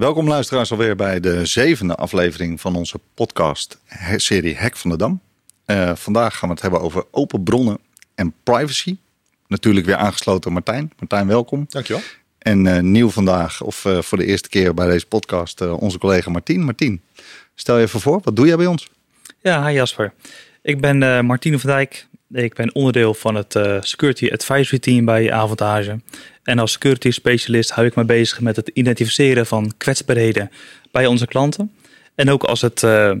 Welkom luisteraars alweer bij de zevende aflevering van onze podcast serie Hek van de Dam. Uh, vandaag gaan we het hebben over open bronnen en privacy. Natuurlijk weer aangesloten Martijn. Martijn, welkom. Dankjewel. En uh, nieuw vandaag, of uh, voor de eerste keer bij deze podcast, onze collega Martien. Martien, stel je even voor, wat doe jij bij ons? Ja, hi Jasper. Ik ben uh, Martine van Dijk. Ik ben onderdeel van het uh, Security Advisory Team bij Avantage. En als security specialist hou ik me bezig met het identificeren van kwetsbaarheden bij onze klanten. En ook als het uh,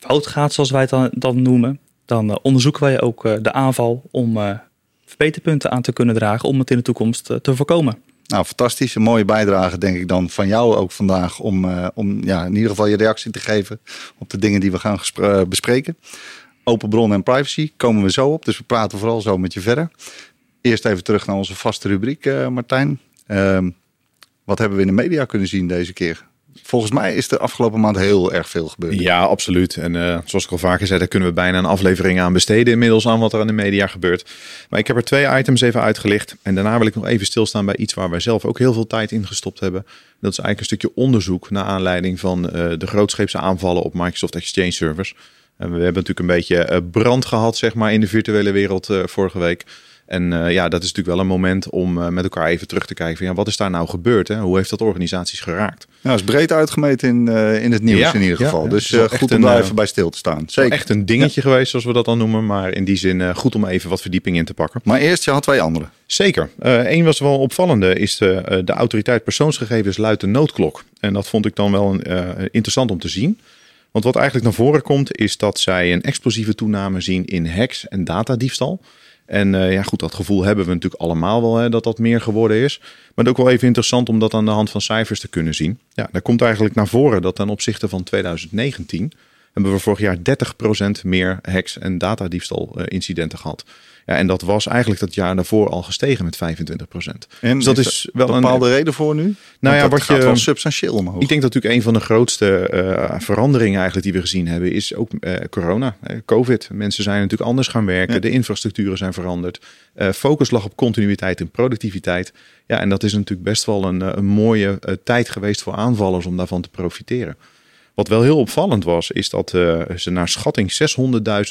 fout gaat, zoals wij het dan, dan noemen, dan onderzoeken wij ook de aanval om verbeterpunten aan te kunnen dragen om het in de toekomst te voorkomen. Nou, fantastisch. Een mooie bijdrage, denk ik dan, van jou ook vandaag. Om, om ja, in ieder geval je reactie te geven op de dingen die we gaan bespreken. Open bron en privacy komen we zo op. Dus we praten vooral zo met je verder. Eerst even terug naar onze vaste rubriek, uh, Martijn. Uh, wat hebben we in de media kunnen zien deze keer? Volgens mij is er afgelopen maand heel erg veel gebeurd. Ja, absoluut. En uh, zoals ik al vaker zei, daar kunnen we bijna een aflevering aan besteden inmiddels aan wat er in de media gebeurt. Maar ik heb er twee items even uitgelicht. En daarna wil ik nog even stilstaan bij iets waar wij zelf ook heel veel tijd in gestopt hebben. Dat is eigenlijk een stukje onderzoek naar aanleiding van uh, de grootscheepse aanvallen op Microsoft Exchange servers. En we hebben natuurlijk een beetje eh, brand gehad, zeg maar, in de virtuele wereld vorige week. En uh, ja, dat is natuurlijk wel een moment om uh, met elkaar even terug te kijken van ja, wat is daar nou gebeurd? Hè? Hoe heeft dat organisaties geraakt? Nou, is breed uitgemeten in, uh, in het nieuws ja, in ieder geval. Ja, dus goed om daar even bij stil te staan. Zeker. Echt een dingetje geweest, zoals we dat dan noemen. Maar in die zin goed om even wat verdieping in te pakken. Maar eerst, je had twee andere. Zeker. Eén was wel opvallende, is de, de autoriteit persoonsgegevens luidt de noodklok. En dat vond ik dan wel een, interessant om te zien. Want wat eigenlijk naar voren komt, is dat zij een explosieve toename zien in hacks en datadiefstal. En uh, ja, goed, dat gevoel hebben we natuurlijk allemaal wel, hè, dat dat meer geworden is. Maar het is ook wel even interessant om dat aan de hand van cijfers te kunnen zien. Ja, daar komt eigenlijk naar voren dat ten opzichte van 2019 hebben we vorig jaar 30% meer hacks en datadiefstal uh, incidenten gehad. Ja, en dat was eigenlijk dat jaar daarvoor al gestegen met 25% En dus dat is, is wel een bepaalde reden voor nu? Nou ja, wat gaat je, wel substantieel omhoog. Ik denk dat natuurlijk een van de grootste uh, veranderingen eigenlijk die we gezien hebben is ook uh, corona, uh, COVID. Mensen zijn natuurlijk anders gaan werken, ja. de infrastructuren zijn veranderd. focus lag op continuïteit en productiviteit. Ja, en dat is natuurlijk best wel een, een mooie tijd geweest voor aanvallers om daarvan te profiteren. Wat wel heel opvallend was, is dat uh, ze naar schatting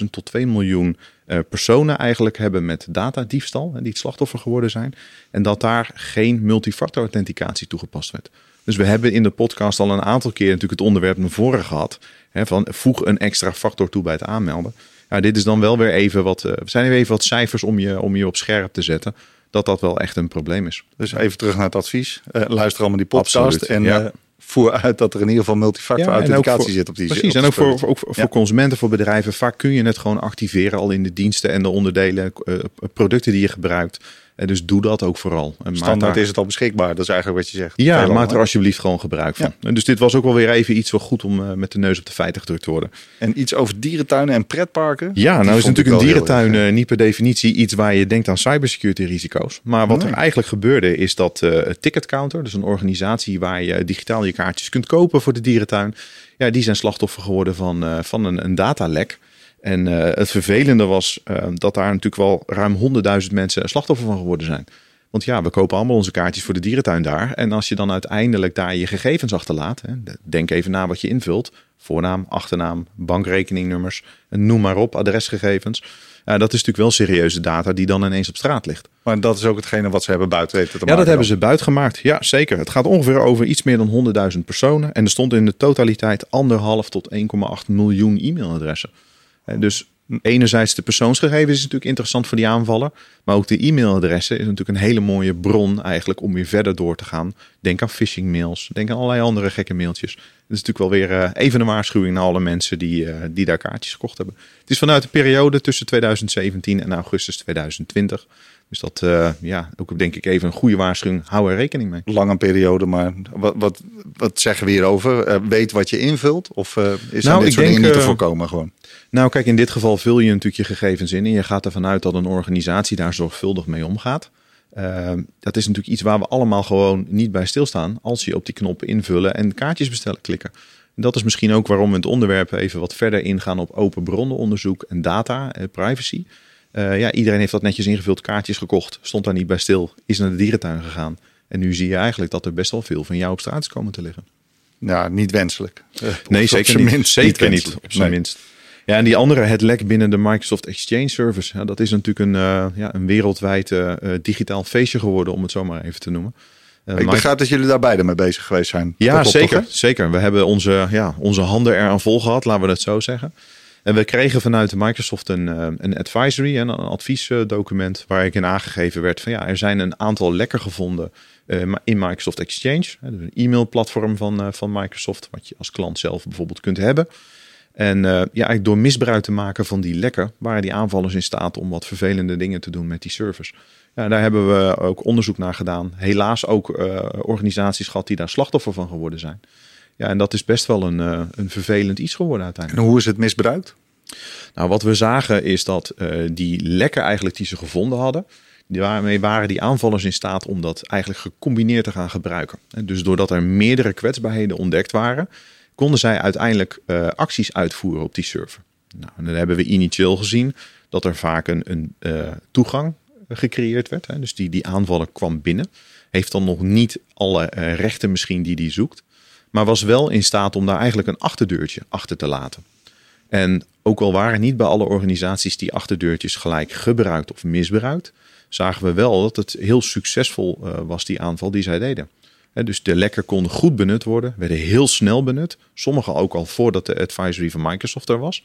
600.000 tot 2 miljoen uh, personen eigenlijk hebben met datadiefstal, en die het slachtoffer geworden zijn. En dat daar geen multifactor authenticatie toegepast werd. Dus we hebben in de podcast al een aantal keer natuurlijk het onderwerp naar voren gehad. Hè, van voeg een extra factor toe bij het aanmelden. Ja, dit is dan wel weer even wat, uh, zijn even wat cijfers om je, om je op scherp te zetten dat dat wel echt een probleem is. Dus even terug naar het advies. Uh, luister allemaal die podcast. Absoluut, en ja voer uit dat er in ieder geval multifactor ja, authenticatie zit op die Precies, en ook voor, ook voor consumenten, voor bedrijven. Vaak kun je het gewoon activeren al in de diensten en de onderdelen, uh, producten die je gebruikt. En dus doe dat ook vooral. En Standaard daar... is het al beschikbaar, dat is eigenlijk wat je zegt. Ja, maak er alsjeblieft gewoon gebruik van. Ja. En dus dit was ook wel weer even iets wat goed om uh, met de neus op de feiten gedrukt te worden. En iets over dierentuinen en pretparken? Ja, nou is natuurlijk een dierentuin uh, niet per definitie iets waar je denkt aan cybersecurity risico's. Maar wat nee. er eigenlijk gebeurde is dat uh, Ticketcounter, dus een organisatie waar je digitaal je kaartjes kunt kopen voor de dierentuin. Ja, die zijn slachtoffer geworden van, van een, een datalek. En uh, het vervelende was uh, dat daar natuurlijk wel ruim 100.000 mensen slachtoffer van geworden zijn. Want ja, we kopen allemaal onze kaartjes voor de dierentuin daar. En als je dan uiteindelijk daar je gegevens achterlaat, hè, denk even na wat je invult. Voornaam, achternaam, bankrekeningnummers, noem maar op, adresgegevens. Uh, dat is natuurlijk wel serieuze data die dan ineens op straat ligt. Maar dat is ook hetgene wat ze hebben buiten weten te maken. Ja, dat hebben ze buiten gemaakt. Ja, zeker. Het gaat ongeveer over iets meer dan 100.000 personen. En er stond in de totaliteit anderhalf tot 1,8 miljoen e-mailadressen. Dus enerzijds de persoonsgegevens is natuurlijk interessant voor die aanvaller. Maar ook de e-mailadressen is natuurlijk een hele mooie bron eigenlijk om weer verder door te gaan. Denk aan phishing mails. Denk aan allerlei andere gekke mailtjes. Dat is natuurlijk wel weer uh, even een waarschuwing naar alle mensen die, uh, die daar kaartjes gekocht hebben. Het is vanuit de periode tussen 2017 en augustus 2020. Dus dat, uh, ja, ook denk ik even een goede waarschuwing. Hou er rekening mee. Lange periode, maar wat, wat, wat zeggen we hierover? Uh, weet wat je invult? Of uh, is nou, dit soort denk, dingen niet te voorkomen gewoon? Nou, kijk, in dit geval vul je natuurlijk je gegevens in. En je gaat ervan uit dat een organisatie daar zorgvuldig mee omgaat. dat is natuurlijk iets waar we allemaal gewoon niet bij stilstaan. Als je op die knop invullen en kaartjes bestellen klikken. Dat is misschien ook waarom we het onderwerp even wat verder ingaan op open bronnenonderzoek en data, privacy. Uh, ja, iedereen heeft dat netjes ingevuld, kaartjes gekocht, stond daar niet bij stil, is naar de dierentuin gegaan. En nu zie je eigenlijk dat er best wel veel van jou op straat is komen te liggen. ja, niet wenselijk. Nee, Of op zeker niet. minst zeker niet, op zijn Nee. minst. Ja, en die andere, het lek binnen de Microsoft Exchange Service. Ja, dat is natuurlijk een, eh, ja, een wereldwijd eh, eh, digitaal feestje geworden, om het zo maar even te noemen. Ik begrijp dat jullie daar beide mee bezig geweest zijn. Ja, op, zeker. toch, zeker. We hebben onze, ja, onze handen eraan vol gehad, laten we het zo zeggen. En we kregen vanuit Microsoft een, een advisory, en een adviesdocument, waar ik in aangegeven werd van ja, er zijn een aantal lekken gevonden in Microsoft Exchange. dus een e-mailplatform van, van Microsoft, wat je als klant zelf bijvoorbeeld kunt hebben. En eh, ja, eigenlijk door misbruik te maken van die lekken, waren die aanvallers in staat om wat vervelende dingen te doen met die servers. Ja, daar hebben we ook onderzoek naar gedaan. Helaas ook eh, organisaties gehad die daar slachtoffer van geworden zijn. Ja, en dat is best wel een, eh, een vervelend iets geworden En uiteindelijk. hoe is het misbruikt? Nou, wat we zagen is dat die lekken eigenlijk die ze gevonden hadden, daarmee waren die aanvallers in staat om dat eigenlijk gecombineerd te gaan gebruiken. En dus doordat er meerdere kwetsbaarheden ontdekt waren, konden zij uiteindelijk eh, acties uitvoeren op die server. Nou, en dan hebben we initieel gezien dat er vaak een, een eh, toegang gecreëerd werd. Hè. Dus die, die aanvaller kwam binnen. Heeft dan nog niet alle eh, rechten misschien die die zoekt. Maar was wel in staat om daar eigenlijk een achterdeurtje achter te laten. En ook al waren niet bij alle organisaties die achterdeurtjes gelijk gebruikt of misbruikt, zagen we wel dat het heel succesvol eh, was, die aanval die zij deden. Dus de lekker konden goed benut worden, werden heel snel benut. Sommige ook al voordat de advisory van Microsoft er was.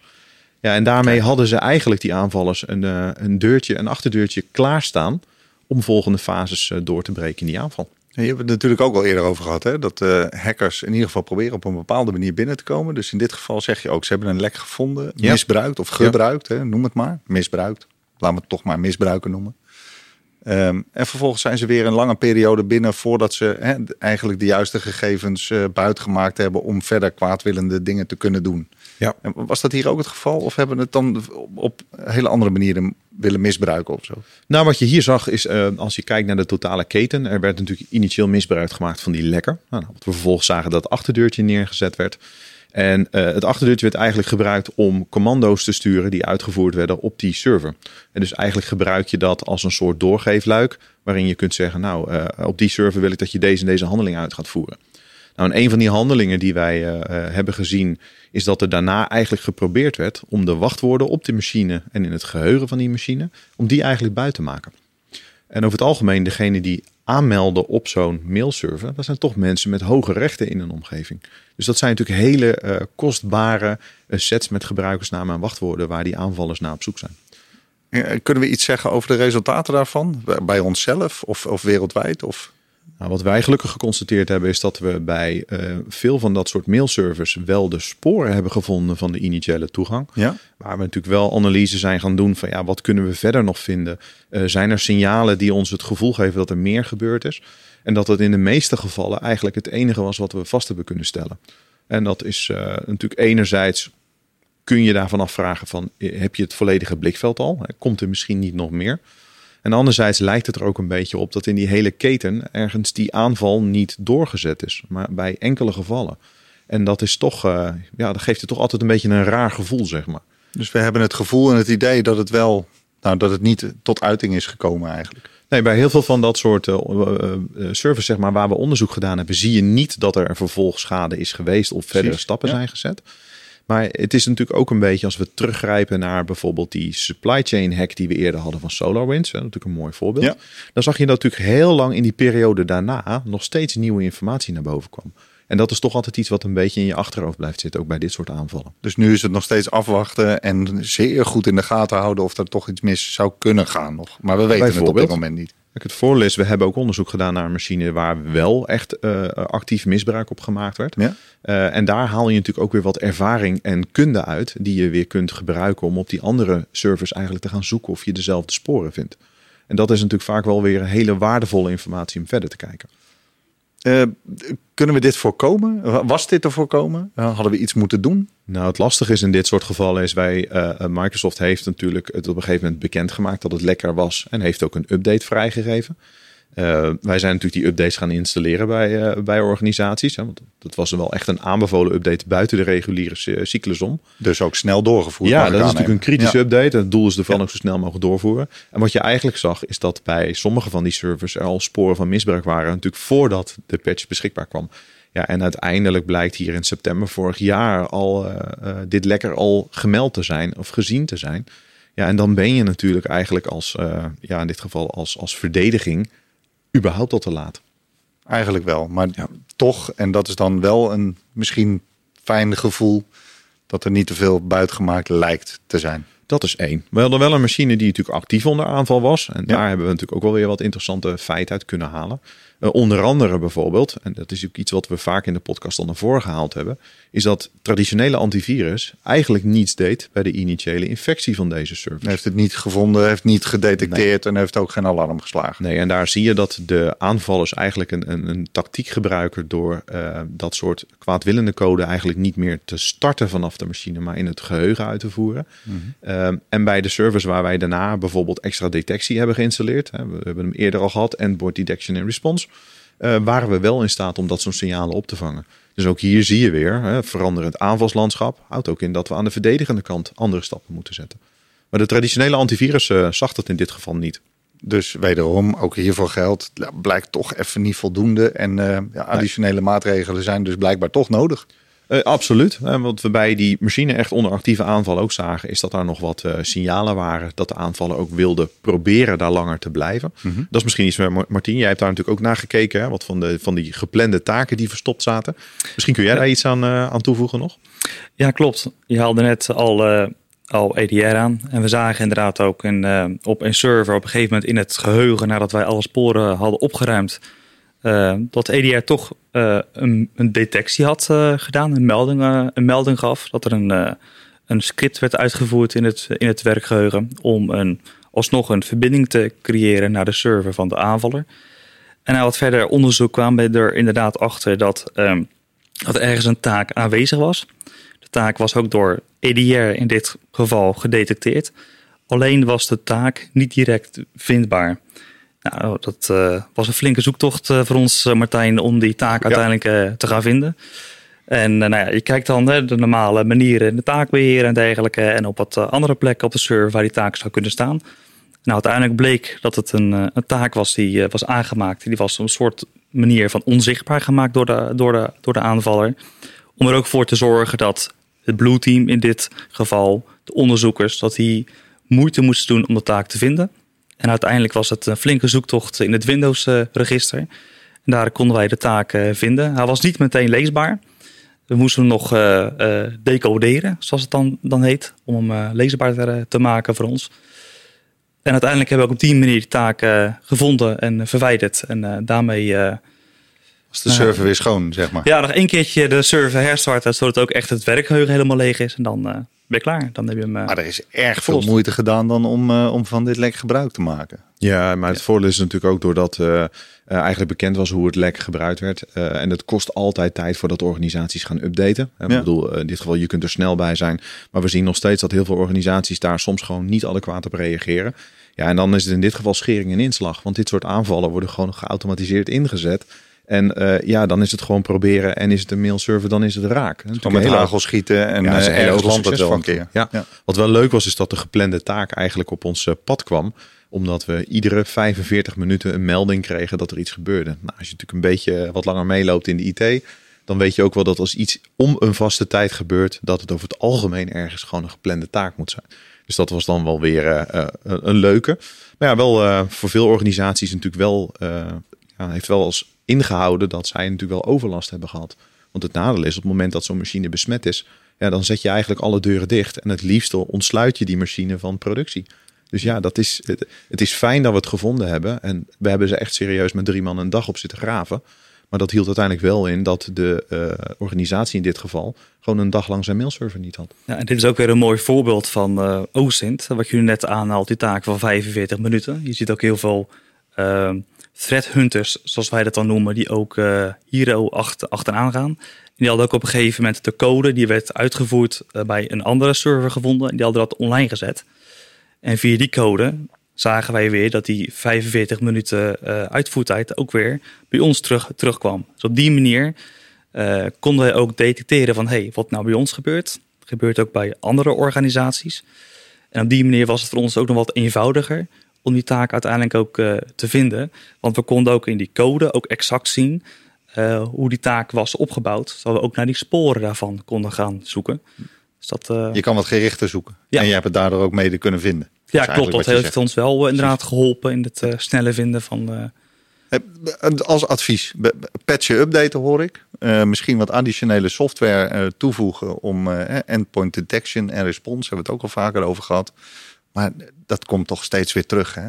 Ja, en daarmee hadden ze eigenlijk die aanvallers een, eh, een deurtje, een achterdeurtje klaarstaan om volgende fases eh, door te breken in die aanval. En je hebt het natuurlijk ook al eerder over gehad, hè? dat eh, hackers in ieder geval proberen op een bepaalde manier binnen te komen. Dus in dit geval zeg je ook, ze hebben een lek gevonden, Ja. misbruikt of gebruikt, hè? noem het maar. Misbruikt. Laten we het toch maar misbruiken noemen. Ehm, en vervolgens zijn ze weer een lange periode binnen voordat ze eigenlijk de juiste gegevens eh buitgemaakt hebben om verder kwaadwillende dingen te kunnen doen. Ja. En was dat hier ook het geval? Of hebben we het dan op, op hele andere manieren willen misbruiken of zo? Nou, wat je hier zag is, eh, als je kijkt naar de totale keten, er werd natuurlijk initieel misbruik gemaakt van die lekker. Nou, wat we vervolgens zagen dat het achterdeurtje neergezet werd. En eh, het achterdeurtje werd eigenlijk gebruikt om commando's te sturen die uitgevoerd werden op die server. En dus eigenlijk gebruik je dat als een soort doorgeefluik, waarin je kunt zeggen, nou, eh, op die server wil ik dat je deze en deze handeling uit gaat voeren. Nou, en een van die handelingen die wij eh, hebben gezien, is dat er daarna eigenlijk geprobeerd werd om de wachtwoorden op de machine en in het geheugen van die machine, om die eigenlijk buiten te maken. En over het algemeen, degene die aanmelden op zo'n mailserver, dat zijn toch mensen met hoge rechten in een omgeving. Dus dat zijn natuurlijk hele eh, kostbare eh, sets met gebruikersnamen en wachtwoorden waar die aanvallers naar op zoek zijn. Eh, Kunnen we iets zeggen over de resultaten daarvan? Bij- Bij onszelf of, of wereldwijd? Of... Nou, wat wij gelukkig geconstateerd hebben, is dat we bij eh, veel van dat soort mailservers wel de sporen hebben gevonden van de initiële toegang. Ja? Waar we natuurlijk wel analyse zijn gaan doen van ja, wat kunnen we verder nog vinden? Eh, zijn er signalen die ons het gevoel geven dat er meer gebeurd is? En dat het in de meeste gevallen eigenlijk het enige was wat we vast hebben kunnen stellen. En dat is eh, natuurlijk enerzijds kun je daarvan afvragen van heb je het volledige blikveld al? Komt er misschien niet nog meer? En anderzijds lijkt het er ook een beetje op dat in die hele keten ergens die aanval niet doorgezet is, maar bij enkele gevallen. En dat is toch, eh, ja, dat geeft het toch altijd een beetje een raar gevoel, zeg maar. Dus we hebben het gevoel en het idee dat het wel, nou, dat het niet tot uiting is gekomen eigenlijk. Nee, bij heel veel van dat soort uh, services zeg maar, waar we onderzoek gedaan hebben, zie je niet dat er een vervolgschade is geweest of verdere Precies, stappen ja. zijn gezet. Maar het is natuurlijk ook een beetje als we teruggrijpen naar bijvoorbeeld die supply chain hack die we eerder hadden van SolarWinds. Hè, natuurlijk een mooi voorbeeld. Ja. Dan zag je dat natuurlijk heel lang in die periode daarna nog steeds nieuwe informatie naar boven kwam. En dat is toch altijd iets wat een beetje in je achterhoofd blijft zitten, ook bij dit soort aanvallen. Dus nu is het nog steeds afwachten en zeer goed in de gaten houden of er toch iets mis zou kunnen gaan nog. Maar we weten het op dit moment niet. Kijk, het voordeel is, we hebben ook onderzoek gedaan naar een machine waar wel echt eh, actief misbruik op gemaakt werd. Ja? Eh, en daar haal je natuurlijk ook weer wat ervaring en kunde uit, die je weer kunt gebruiken om op die andere servers eigenlijk te gaan zoeken of je dezelfde sporen vindt. En dat is natuurlijk vaak wel weer een hele waardevolle informatie om verder te kijken. Eh, kunnen we dit voorkomen? Was dit te voorkomen? Eh, hadden we iets moeten doen? Nou, het lastige is in dit soort gevallen is wij, eh, Microsoft heeft natuurlijk het op een gegeven moment bekendgemaakt dat het lekker was en heeft ook een update vrijgegeven. Eh, wij zijn natuurlijk die updates gaan installeren bij, eh, bij organisaties. Hè, want dat was wel echt een aanbevolen update buiten de reguliere cy- cyclus om. Dus ook snel doorgevoerd. Ja, dat is natuurlijk een kritische Ja. update. Het doel is ervan Ja. ook zo snel mogelijk doorvoeren. En wat je eigenlijk zag, is dat bij sommige van die servers er al sporen van misbruik waren. Natuurlijk voordat de patch beschikbaar kwam. Ja, en uiteindelijk blijkt hier in september vorig jaar al dit lekker al gemeld te zijn of gezien te zijn. Ja, en dan ben je natuurlijk eigenlijk als, ja, in dit geval als, als verdediging, überhaupt al te laat. Eigenlijk wel, maar toch, en dat is dan wel een misschien fijn gevoel dat er niet te veel buitgemaakt lijkt te zijn. Dat is één. We hadden wel een machine die natuurlijk actief onder aanval was. En daar hebben we natuurlijk ook wel weer wat interessante feiten uit kunnen halen. Uh, onder andere bijvoorbeeld, en dat is ook iets wat we vaak in de podcast al naar voren gehaald hebben, is dat traditionele antivirus eigenlijk niets deed bij de initiële infectie van deze server. Hij heeft het niet gevonden, heeft niet gedetecteerd en heeft ook geen alarm geslagen. Nee, en daar zie je dat de aanvallers eigenlijk een, een, een tactiek gebruiken door uh, dat soort kwaadwillende code eigenlijk niet meer te starten vanaf de machine, maar in het geheugen uit te voeren. Mm en bij de servers waar wij daarna bijvoorbeeld extra detectie hebben geïnstalleerd, hè, we hebben hem eerder al gehad, Endpoint Detection and Response uh, waren we wel in staat om dat soort signalen op te vangen. Dus ook hier zie je weer, hè, veranderend aanvalslandschap houdt ook in dat we aan de verdedigende kant andere stappen moeten zetten. Maar de traditionele antivirus uh, zag dat in dit geval niet. Dus wederom, ook hiervoor geldt, blijkt toch even niet voldoende. En uh, ja, additionele maatregelen zijn dus blijkbaar toch nodig. Uh, absoluut. wat we bij die machine echt onder actieve aanval ook zagen, is dat daar nog wat uh, signalen waren dat de aanvaller ook wilde proberen daar langer te blijven. Mm -hmm. Dat is misschien iets waar Martien, jij hebt daar natuurlijk ook naar gekeken, hè, wat van, de, van die geplande taken die verstopt zaten. Misschien kun jij daar iets aan, uh, aan toevoegen nog? Ja, klopt. Je haalde net al, al EDR aan. En we zagen inderdaad ook op een server op een gegeven moment in het geheugen, nadat wij alle sporen hadden opgeruimd, uh, dat EDR toch uh, een, een, detectie had uh, gedaan, een melding, een melding gaf. Dat er een, een script werd uitgevoerd in het, in het werkgeheugen om een, alsnog een verbinding te creëren naar de server van de aanvaller. En na wat verder onderzoek kwamen we er inderdaad achter dat, um, dat er ergens een taak aanwezig was. De taak was ook door EDR in dit geval gedetecteerd. Alleen was de taak niet direct vindbaar. Nou, dat uh, was een flinke zoektocht uh, voor ons, uh, Martijn, om die taak uiteindelijk te gaan vinden. En nou ja, je kijkt dan de normale manieren, de taakbeheer en dergelijke. En op wat andere plekken op de server waar die taak zou kunnen staan. Nou, uiteindelijk bleek dat het een, een taak was die was aangemaakt. Die was een soort manier van onzichtbaar gemaakt door de, door, de, door de aanvaller. Om er ook voor te zorgen dat het Blue Team in dit geval, de onderzoekers, dat die moeite moesten doen om de taak te vinden. En uiteindelijk was het een flinke zoektocht in het Windows-register. En daar konden wij de taak eh, vinden. Hij was niet meteen leesbaar. We moesten hem nog uh, uh, decoderen, zoals het dan, dan heet, om hem leesbaar te, te, maken voor ons. En uiteindelijk hebben we ook op die manier de taak gevonden en verwijderd. En daarmee. was de server weer schoon, zeg maar? Ja, nog één keertje de server herstarten, zodat ook echt het werkgeheugen helemaal leeg is. En dan ben je klaar. Dan heb je hem. maar er is erg veel moeite gedaan dan om, uh, om van dit lek gebruik te maken. Ja, maar het ja. voordeel is natuurlijk ook doordat uh, uh, eigenlijk bekend was hoe het lek gebruikt werd. en het kost altijd tijd voordat organisaties gaan updaten. Ja. Ik bedoel, in dit geval, je kunt er snel bij zijn. Maar we zien nog steeds dat heel veel organisaties daar soms gewoon niet adequaat op reageren. Ja, en dan is het in dit geval schering en inslag. Want dit soort aanvallen worden gewoon geautomatiseerd ingezet. En uh, ja, dan is het gewoon proberen. En is het een mailserver, dan is het raak. Gewoon met hagel schieten en ja, uh, ergens landt het wel een keer. Ja. ja. Wat wel leuk was, is dat de geplande taak eigenlijk op ons uh, pad kwam. Omdat we iedere 45 minuten een melding kregen dat er iets gebeurde. Nou, als je natuurlijk een beetje wat langer meeloopt in de IT... dan weet je ook wel dat als iets om een vaste tijd gebeurt... dat het over het algemeen ergens gewoon een geplande taak moet zijn. Dus dat was dan wel weer een leuke. Maar ja, wel voor veel organisaties natuurlijk wel... ja, heeft wel als ingehouden dat zij natuurlijk wel overlast hebben gehad. Want het nadeel is, op het moment dat zo'n machine besmet is, ja, dan zet je eigenlijk alle deuren dicht. En het liefst ontsluit je die machine van productie. Dus ja, dat is, het, is fijn dat we het gevonden hebben. En we hebben ze echt serieus met drie man een dag op zitten graven. Maar dat hield uiteindelijk wel in dat de uh, organisatie in dit geval gewoon een dag lang zijn mailserver niet had. Ja, en dit is ook weer een mooi voorbeeld van uh, OSINT, wat jullie net aanhaalt, die taak van 45 minuten. Je ziet ook heel veel uh, threat hunters, zoals wij dat dan noemen, die ook uh, Hero achter, achteraan gaan. Die hadden ook op een gegeven moment de code, die werd uitgevoerd uh, bij een andere server gevonden. En die hadden dat online gezet. En via die code zagen wij weer dat die 45 minuten uh, uitvoertijd ook weer bij ons terug, terugkwam. Dus op die manier konden wij ook detecteren van, hey, wat nou bij ons gebeurt, gebeurt ook bij andere organisaties. En op die manier was het voor ons ook nog wat eenvoudiger om die taak uiteindelijk ook uh, te vinden. Want we konden ook in die code ook exact zien hoe die taak was opgebouwd. Zodat we ook naar die sporen daarvan konden gaan zoeken. Dus dat, je kan wat gerichter zoeken. En je hebt het daardoor ook mede kunnen vinden. Ja, klopt. Dat heeft ons wel inderdaad geholpen in het snelle vinden van als advies, patchen updaten hoor ik. Uh, misschien wat additionele software uh, toevoegen om uh, endpoint detection en response. Hebben we het ook al vaker over gehad. Maar dat komt toch steeds weer terug. Hè?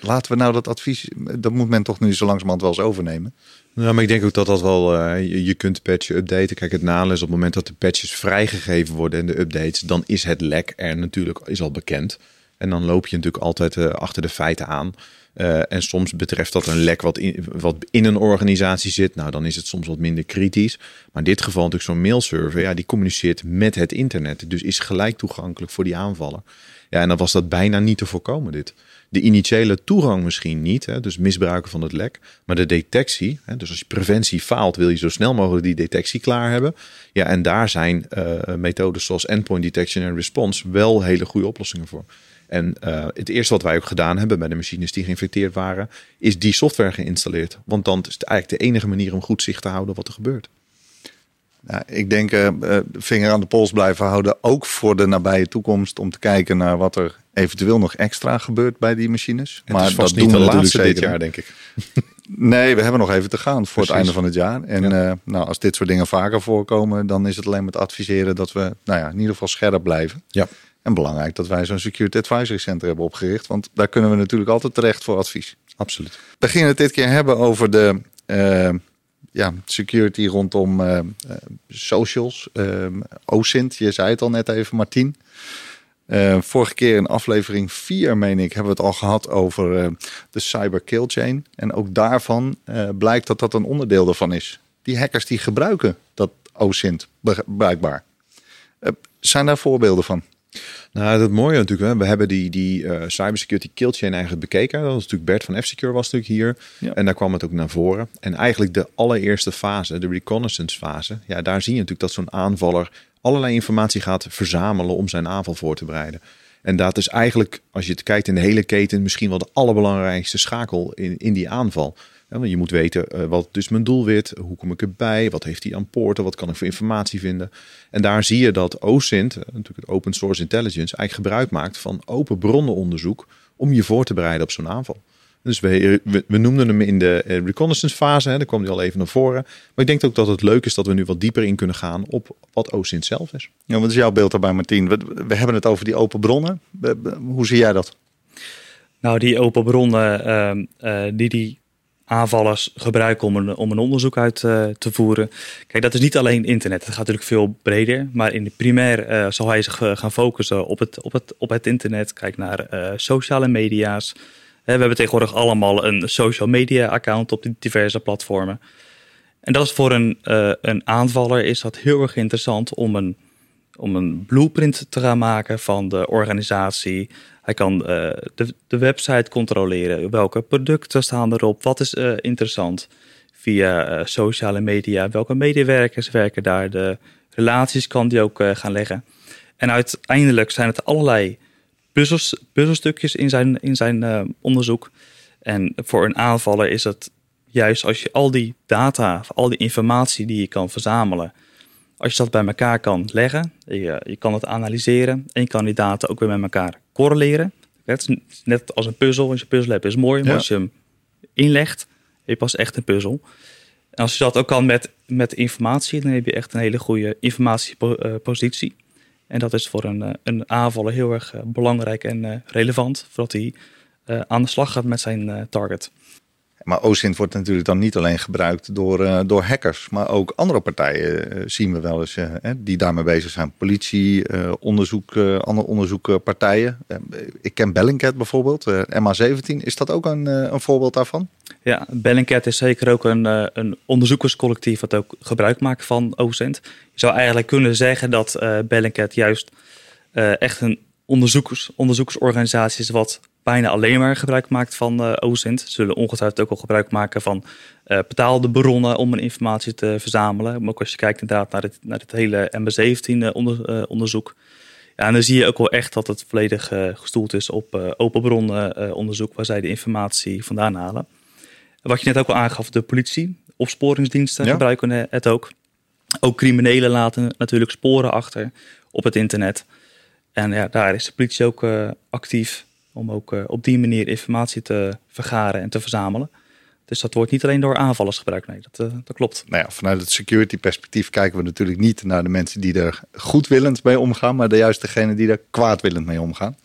Laten we nou dat advies, dat moet men toch nu zo langzamerhand wel eens overnemen. Ja, maar ik denk ook dat dat wel, je, je, kunt patchen updaten. Kijk, het nadeel is op het moment dat de patches vrijgegeven worden en de updates, dan is het lek er natuurlijk is al bekend. En dan loop je natuurlijk altijd achter de feiten aan. En soms betreft dat een lek wat in, wat in een organisatie zit. Nou, dan is het soms wat minder kritisch. Maar in dit geval natuurlijk zo'n mailserver, ja, die communiceert met het internet. Dus is gelijk toegankelijk voor die aanvallen. Ja, en dan was dat bijna niet te voorkomen, dit. De initiële toegang misschien niet, hè, dus misbruiken van het lek. Maar de detectie, hè, dus als je preventie faalt, wil je zo snel mogelijk die detectie klaar hebben. Ja, en daar zijn uh, methodes zoals endpoint detection en response wel hele goede oplossingen voor. En uh, het eerste wat wij ook gedaan hebben bij de machines die geïnfecteerd waren, is die software geïnstalleerd. Want dan is het eigenlijk de enige manier om goed zicht te houden wat er gebeurt. Nou, ik denk uh, vinger aan de pols blijven houden, ook voor de nabije toekomst, om te kijken naar wat er eventueel nog extra gebeurt bij die machines. Het maar dat doen we natuurlijk dit jaar, denk ik. Nee, we hebben nog even te gaan voor het einde van het jaar. En ja. nou, als dit soort dingen vaker voorkomen, dan is het alleen met adviseren dat we nou ja, in ieder geval scherp blijven. Ja. En belangrijk dat wij zo'n Security Advisory Center hebben opgericht. Want daar kunnen we natuurlijk altijd terecht voor advies. Absoluut. We gingen het dit keer hebben over de uh, ja, security rondom uh, socials. Uh, OSINT, je zei het al net even, Martien. vorige keer in aflevering 4, meen ik, hebben we het al gehad over de cyber kill chain. En ook daarvan blijkt dat dat een onderdeel ervan is. Die hackers die gebruiken dat OSINT blijkbaar. zijn daar voorbeelden van? Nou, dat mooie natuurlijk, hè, we hebben die, die uh, cybersecurity kill chain eigenlijk bekeken. Dat was natuurlijk Bert van F-Secure was natuurlijk hier. En daar kwam het ook naar voren. En eigenlijk de allereerste fase, de reconnaissance fase, ja, daar zie je natuurlijk dat zo'n aanvaller allerlei informatie gaat verzamelen om zijn aanval voor te bereiden. En dat is eigenlijk, als je het kijkt in de hele keten, misschien wel de allerbelangrijkste schakel in, in die aanval je moet weten uh, wat dus mijn doelwit, hoe kom ik erbij, wat heeft hij aan poorten, wat kan ik voor informatie vinden. En daar zie je dat OSINT, uh, natuurlijk het Open Source Intelligence, eigenlijk gebruik maakt van open bronnenonderzoek om je voor te bereiden op zo'n aanval. Dus we, we, noemden hem in de reconnaissance fase, hè, daar kwam hij al even naar voren. Maar ik denk ook dat het leuk is dat we nu wat dieper in kunnen gaan op wat OSINT zelf is. Ja, wat is jouw beeld daarbij Martien? We, we hebben het over die open bronnen. Hoe zie jij dat? Nou, die open bronnen uh, die die aanvallers gebruiken om een, om een onderzoek uit uh, te voeren. Kijk, dat is niet alleen internet. Het gaat natuurlijk veel breder. Maar in de primair uh, zal hij zich uh, gaan focussen op het, op, het, op het internet. Kijk naar sociale media's. we hebben tegenwoordig allemaal een social media account op die diverse platformen. En dat is voor een, een aanvaller is dat heel erg interessant om een, om een blueprint te gaan maken van de organisatie, hij kan uh, de, de website controleren. Welke producten staan erop? Wat is uh, interessant? Via uh, sociale media. Welke medewerkers werken daar? De relaties kan die ook gaan leggen. En uiteindelijk zijn het allerlei puzzels, puzzelstukjes in zijn, in zijn onderzoek. En voor een aanvaller is het juist als je al die data, al die informatie die je kan verzamelen, als je dat bij elkaar kan leggen, je, je kan het analyseren en je kan die data ook weer met elkaar correleren. Het is net als een puzzel. Als je puzzel hebt is mooi, maar als je hem inlegt, heb je pas echt een puzzel. En als je dat ook kan met, met informatie, dan heb je echt een hele goede informatiepositie. En dat is voor een, eh, een aanvaller heel erg eh, belangrijk en eh, relevant, voordat hij aan de slag gaat met zijn target. Maar OSINT wordt natuurlijk dan niet alleen gebruikt door, uh, door hackers, maar ook andere partijen uh, zien we wel eens uh, die daarmee bezig zijn. Politie, onderzoek, andere onderzoekpartijen. ik ken Bellingcat bijvoorbeeld, MA17. Is dat ook een, een voorbeeld daarvan? Ja, Bellingcat is zeker ook een, een onderzoekerscollectief wat ook gebruik maakt van OSINT. Je zou eigenlijk kunnen zeggen dat Bellingcat juist echt een onderzoekers, onderzoekersorganisatie is wat bijna alleen maar gebruik maakt van uh, OSINT. Ze zullen ongetwijfeld ook al gebruik maken van uh, betaalde bronnen om een informatie te verzamelen. Maar ook als je kijkt inderdaad naar het, naar het hele MB17 onder, uh, onderzoek. Ja, en dan zie je ook wel echt dat het volledig gestoeld is op open bronnen onderzoek waar zij de informatie vandaan halen. wat je net ook al aangaf, de politie. opsporingsdiensten Ja. gebruiken het ook. Ook criminelen laten natuurlijk sporen achter op het internet. En ja, daar is de politie ook eh, actief om ook eh, op die manier informatie te vergaren en te verzamelen. Dus dat wordt niet alleen door aanvallers gebruikt. Nee, dat, eh, dat klopt. Nou ja, vanuit het security perspectief kijken we natuurlijk niet naar de mensen die er goedwillend mee omgaan, maar de juist degene die er kwaadwillend mee omgaan.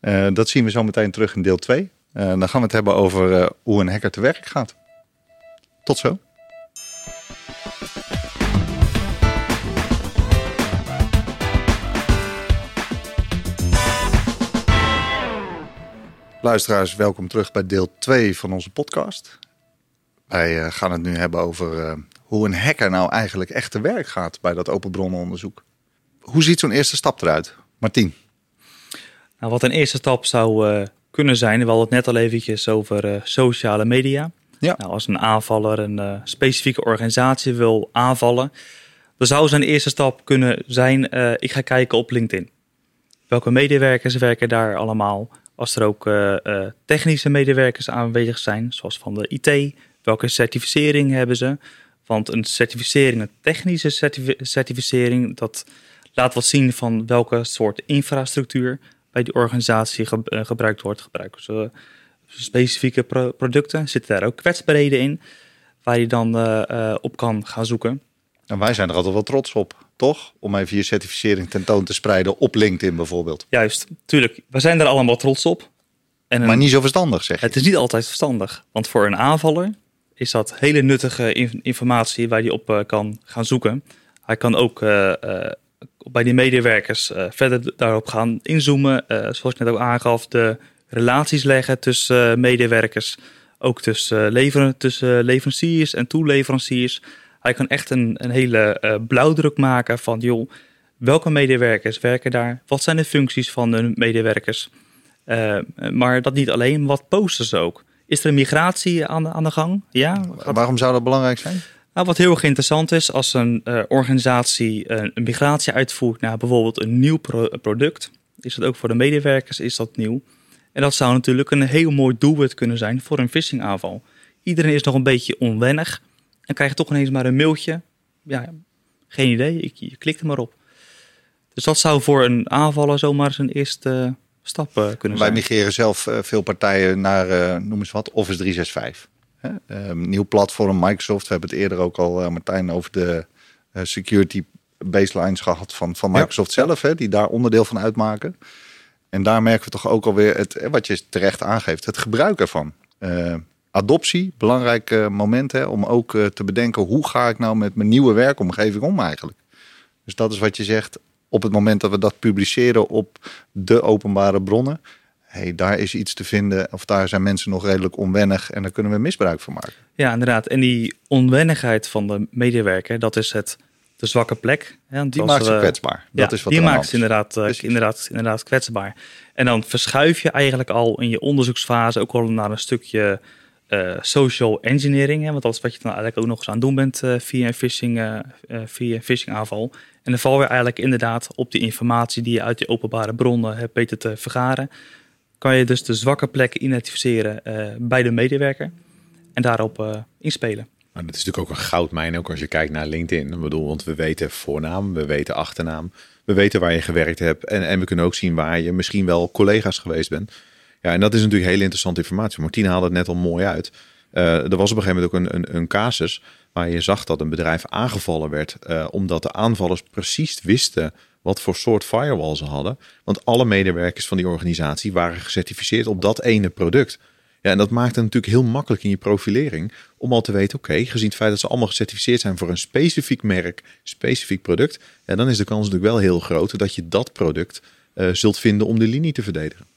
Eh, dat zien we zo meteen terug in deel 2. Eh, dan gaan we het hebben over hoe een hacker te werk gaat. Tot zo. Luisteraars, welkom terug bij deel 2 van onze podcast. Wij eh, gaan het nu hebben over eh, hoe een hacker nou eigenlijk echt te werk gaat bij dat open bronnenonderzoek. Hoe ziet zo'n eerste stap eruit? Martien. Nou, wat een eerste stap zou eh, kunnen zijn, we hadden het net al eventjes over sociale media. Ja. Nou, als een aanvaller een specifieke organisatie wil aanvallen, dan zou zijn eerste stap kunnen zijn, ik ga kijken op LinkedIn. Welke medewerkers werken daar allemaal? Als er ook eh, eh, technische medewerkers aanwezig zijn, zoals van de IT, welke certificering hebben ze? Want een certificering, een technische certifi- certificering, dat laat wat zien van welke soort infrastructuur bij die organisatie eh, gebruikt wordt. Gebruiken ze specifieke pro- producten? Zitten daar ook kwetsbaarheden in waar je dan op kan gaan zoeken? En wij zijn er altijd wel trots op, toch? Om even je certificering tentoon te spreiden op LinkedIn bijvoorbeeld. Juist, tuurlijk, we zijn er allemaal trots op. En een- Maar niet zo verstandig, zeg je. Het is niet altijd verstandig, want voor een aanvaller is dat hele nuttige in- informatie waar hij op eh, kan gaan zoeken. Hij kan ook eh, eh, bij die medewerkers verder daarop gaan inzoomen. Zoals ik net ook aangaf, de relaties leggen tussen medewerkers. Ook tussen, leveren, tussen leveranciers en toeleveranciers. Hij kan echt een, een hele eh, blauwdruk maken van, joh, welke medewerkers werken daar? Wat zijn de functies van de medewerkers? Eh, maar dat niet alleen, wat posten ze ook? Is er een migratie aan de, aan de gang? Ja. Waarom zou dat belangrijk zijn? nou, wat heel erg interessant is, als een eh, organisatie een migratie uitvoert naar bijvoorbeeld een nieuw pro- product, is dat ook voor de medewerkers is dat nieuw. En dat zou natuurlijk een heel mooi doelwit kunnen zijn voor een phishingaanval. Iedereen is nog een beetje onwennig en krijgt toch ineens maar een mailtje. Ja, geen idee, ik, je klikt er maar op. Dus dat zou voor een aanvaller zomaar zijn eerste stap eh, kunnen Wij zijn. migreren zelf eh, veel partijen naar, eh, noem eens wat, Office 365. Hè? Ehm, nieuw platform, Microsoft. We hebben het eerder ook al, eh, Martijn, over de eh, security baselines gehad van, van Ja. Microsoft zelf. Hè? Die daar onderdeel van uitmaken. En daar merken we toch ook alweer, het, eh, wat je terecht aangeeft, het gebruik ervan. Eh, adoptie, belangrijk eh, moment hè, om ook eh, te bedenken hoe ga ik nou met mijn nieuwe werkomgeving om eigenlijk. Dus dat is wat je zegt op het moment dat we dat publiceren op de openbare bronnen. Hey, daar is iets te vinden of daar zijn mensen nog redelijk onwennig en daar kunnen we misbruik van maken. Ja, inderdaad. En die onwennigheid van de medewerker, dat is het, de zwakke plek. Hè, want Die maakt ze we- kwetsbaar. Dat ja, is wat die maakt ze inderdaad, eh, inderdaad, inderdaad kwetsbaar. En dan verschuif je eigenlijk al in je onderzoeksfase ook al naar een stukje eh, social engineering. Hè, want dat is wat je dan eigenlijk ook nog eens aan het doen bent eh, via een phishing, eh, eh, via phishing aanval. En dan val je eigenlijk inderdaad op die informatie die je uit die openbare bronnen hebt weten te vergaren. Kan je dus de zwakke plekken identificeren bij de medewerker en daarop inspelen. Maar dat is natuurlijk ook een goudmijn, ook als je kijkt naar LinkedIn. Ik bedoel, want we weten voornaam, we weten achternaam, we weten waar je gewerkt hebt. En, en we kunnen ook zien waar je misschien wel collega's geweest bent. Ja, en dat is natuurlijk hele interessante informatie. Martien haalde het net al mooi uit. Eh, er was op een gegeven moment ook een, een, een casus waar je zag dat een bedrijf aangevallen werd. eh, omdat de aanvallers precies wisten wat voor soort firewall ze hadden. Want alle medewerkers van die organisatie waren gecertificeerd op dat ene product. Ja, en dat maakt het natuurlijk heel makkelijk in je profilering om al te weten, oké, gezien het feit dat ze allemaal gecertificeerd zijn voor een specifiek merk, specifiek product, ja, dan is de kans natuurlijk wel heel groot dat je dat product eh, zult vinden om de linie te verdedigen.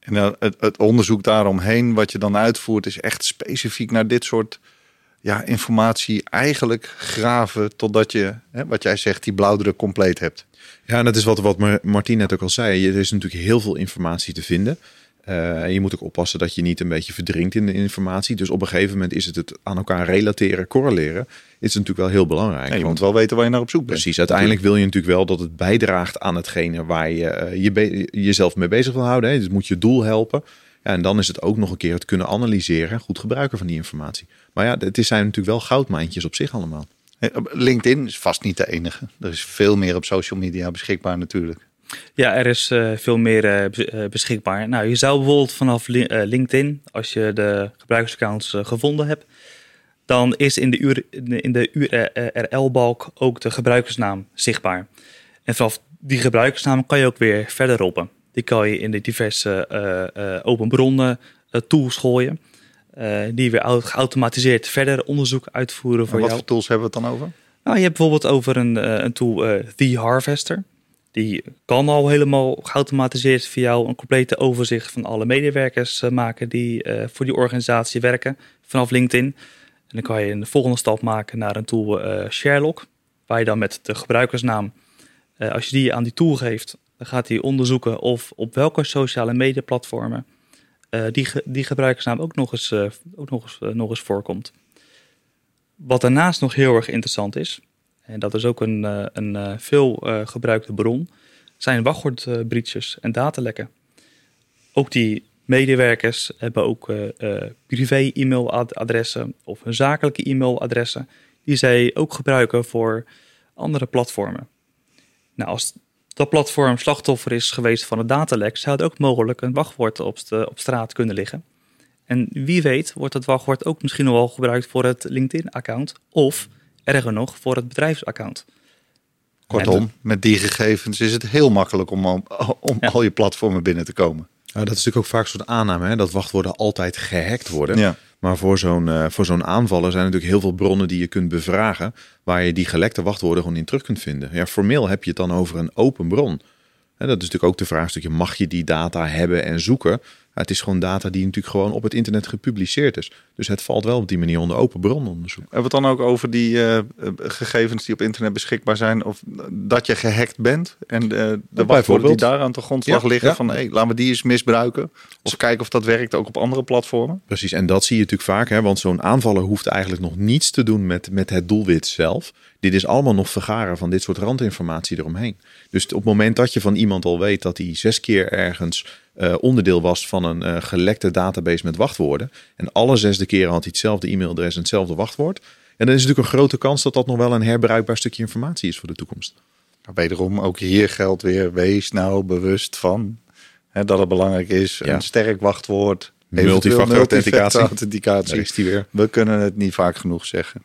En dan het, onderzoek daaromheen, wat je dan uitvoert, is echt specifiek naar dit soort ja, informatie eigenlijk graven totdat je, hè, wat jij zegt, die blauwdruk compleet hebt. Ja, en dat is wat, wat Mar- Martien net ook al zei. Er is natuurlijk heel veel informatie te vinden. Eh, en je moet ook oppassen dat je niet een beetje verdrinkt in de informatie. Dus op een gegeven moment is het het aan elkaar relateren, correleren. Is natuurlijk wel heel belangrijk. Je Want- moet wel weten waar je naar op zoek bent. Precies, uiteindelijk wil je natuurlijk wel dat het bijdraagt aan hetgene waar je, eh, je be- jezelf mee bezig wil houden. Hè. Dus moet je doel helpen. Ja, en dan is het ook nog een keer het kunnen analyseren en goed gebruiken van die informatie. Maar ja, het zijn natuurlijk wel goudmijntjes op zich allemaal. LinkedIn is vast niet de enige. Er is veel meer op social media beschikbaar natuurlijk. Ja, er is uh, veel meer uh, beschikbaar. Nou, je zou bijvoorbeeld vanaf LinkedIn, als je de gebruikersaccounts gevonden hebt, dan is in de, in de URL-balk ook de gebruikersnaam zichtbaar. En vanaf die gebruikersnaam kan je ook weer verder roppen. Die kan je in de diverse open bronnen tools gooien. die weer geautomatiseerd verder onderzoek uitvoeren voor wat jou. Wat voor tools hebben we het dan over? Nou, je hebt bijvoorbeeld over een, een tool, The Harvester. Die kan al helemaal geautomatiseerd voor jou een complete overzicht van alle medewerkers maken die voor die organisatie werken vanaf LinkedIn. En dan kan je een volgende stap maken naar een tool uh, Sherlock, waar je dan met de gebruikersnaam, als je die aan die tool geeft, dan gaat hij onderzoeken of op welke sociale media platformen die, die gebruikersnaam ook nog eens, ook nog eens, nog eens voorkomt. Wat daarnaast nog heel erg interessant is, en dat is ook een, een veel gebruikte bron, zijn wachtwoordbreaches en datalekken. Ook die Medewerkers hebben ook privé-e-mailadressen of hun zakelijke e-mailadressen, die zij ook gebruiken voor andere platformen. Nou, als dat platform slachtoffer is geweest van een datalek, zou het ook mogelijk een wachtwoord op, op straat kunnen liggen. En wie weet wordt dat wachtwoord ook misschien wel gebruikt voor het LinkedIn-account of erger nog voor het bedrijfsaccount. Kortom, met die gegevens is het heel makkelijk om, om ja. al je platformen binnen te komen. Nou, dat is natuurlijk ook vaak een soort aanname, hè? dat wachtwoorden altijd gehackt worden. Ja. Maar voor zo'n uh, voor zo'n aanvaller zijn natuurlijk heel veel bronnen die je kunt bevragen, waar je die gelekte wachtwoorden gewoon in terug kunt vinden. Ja, formeel heb je het dan over een open bron. En dat is natuurlijk ook de vraagstukje, mag je die data hebben en zoeken? Het is gewoon data die natuurlijk gewoon op het internet gepubliceerd is. Dus het valt wel op die manier onder open brononderzoek. Hebben we het dan ook over die uh, gegevens die op internet beschikbaar zijn? Of dat je gehackt bent en uh, de wachtwoorden die daar aan de grondslag ja, liggen ja. van hé, hey, laten we die eens misbruiken. Of kijken of dat werkt ook op andere platformen. Precies, en dat zie je natuurlijk vaak. Hè, want zo'n aanvaller hoeft eigenlijk nog niets te doen met, met het doelwit zelf. Dit is allemaal nog vergaren van dit soort randinformatie eromheen. Dus op het moment dat je van iemand al weet dat hij zes keer ergens uh, onderdeel was van een uh, gelekte database met wachtwoorden. En alle zesde keren had hij hetzelfde e-mailadres en hetzelfde wachtwoord. En dan is natuurlijk een grote kans dat dat nog wel een herbruikbaar stukje informatie is voor de toekomst. Wederom, ook hier geldt weer, wees nou bewust van hè, dat het belangrijk is. Ja. Een sterk wachtwoord. Multifactor authenticatie. authenticatie. Daar is die weer. We kunnen het niet vaak genoeg zeggen.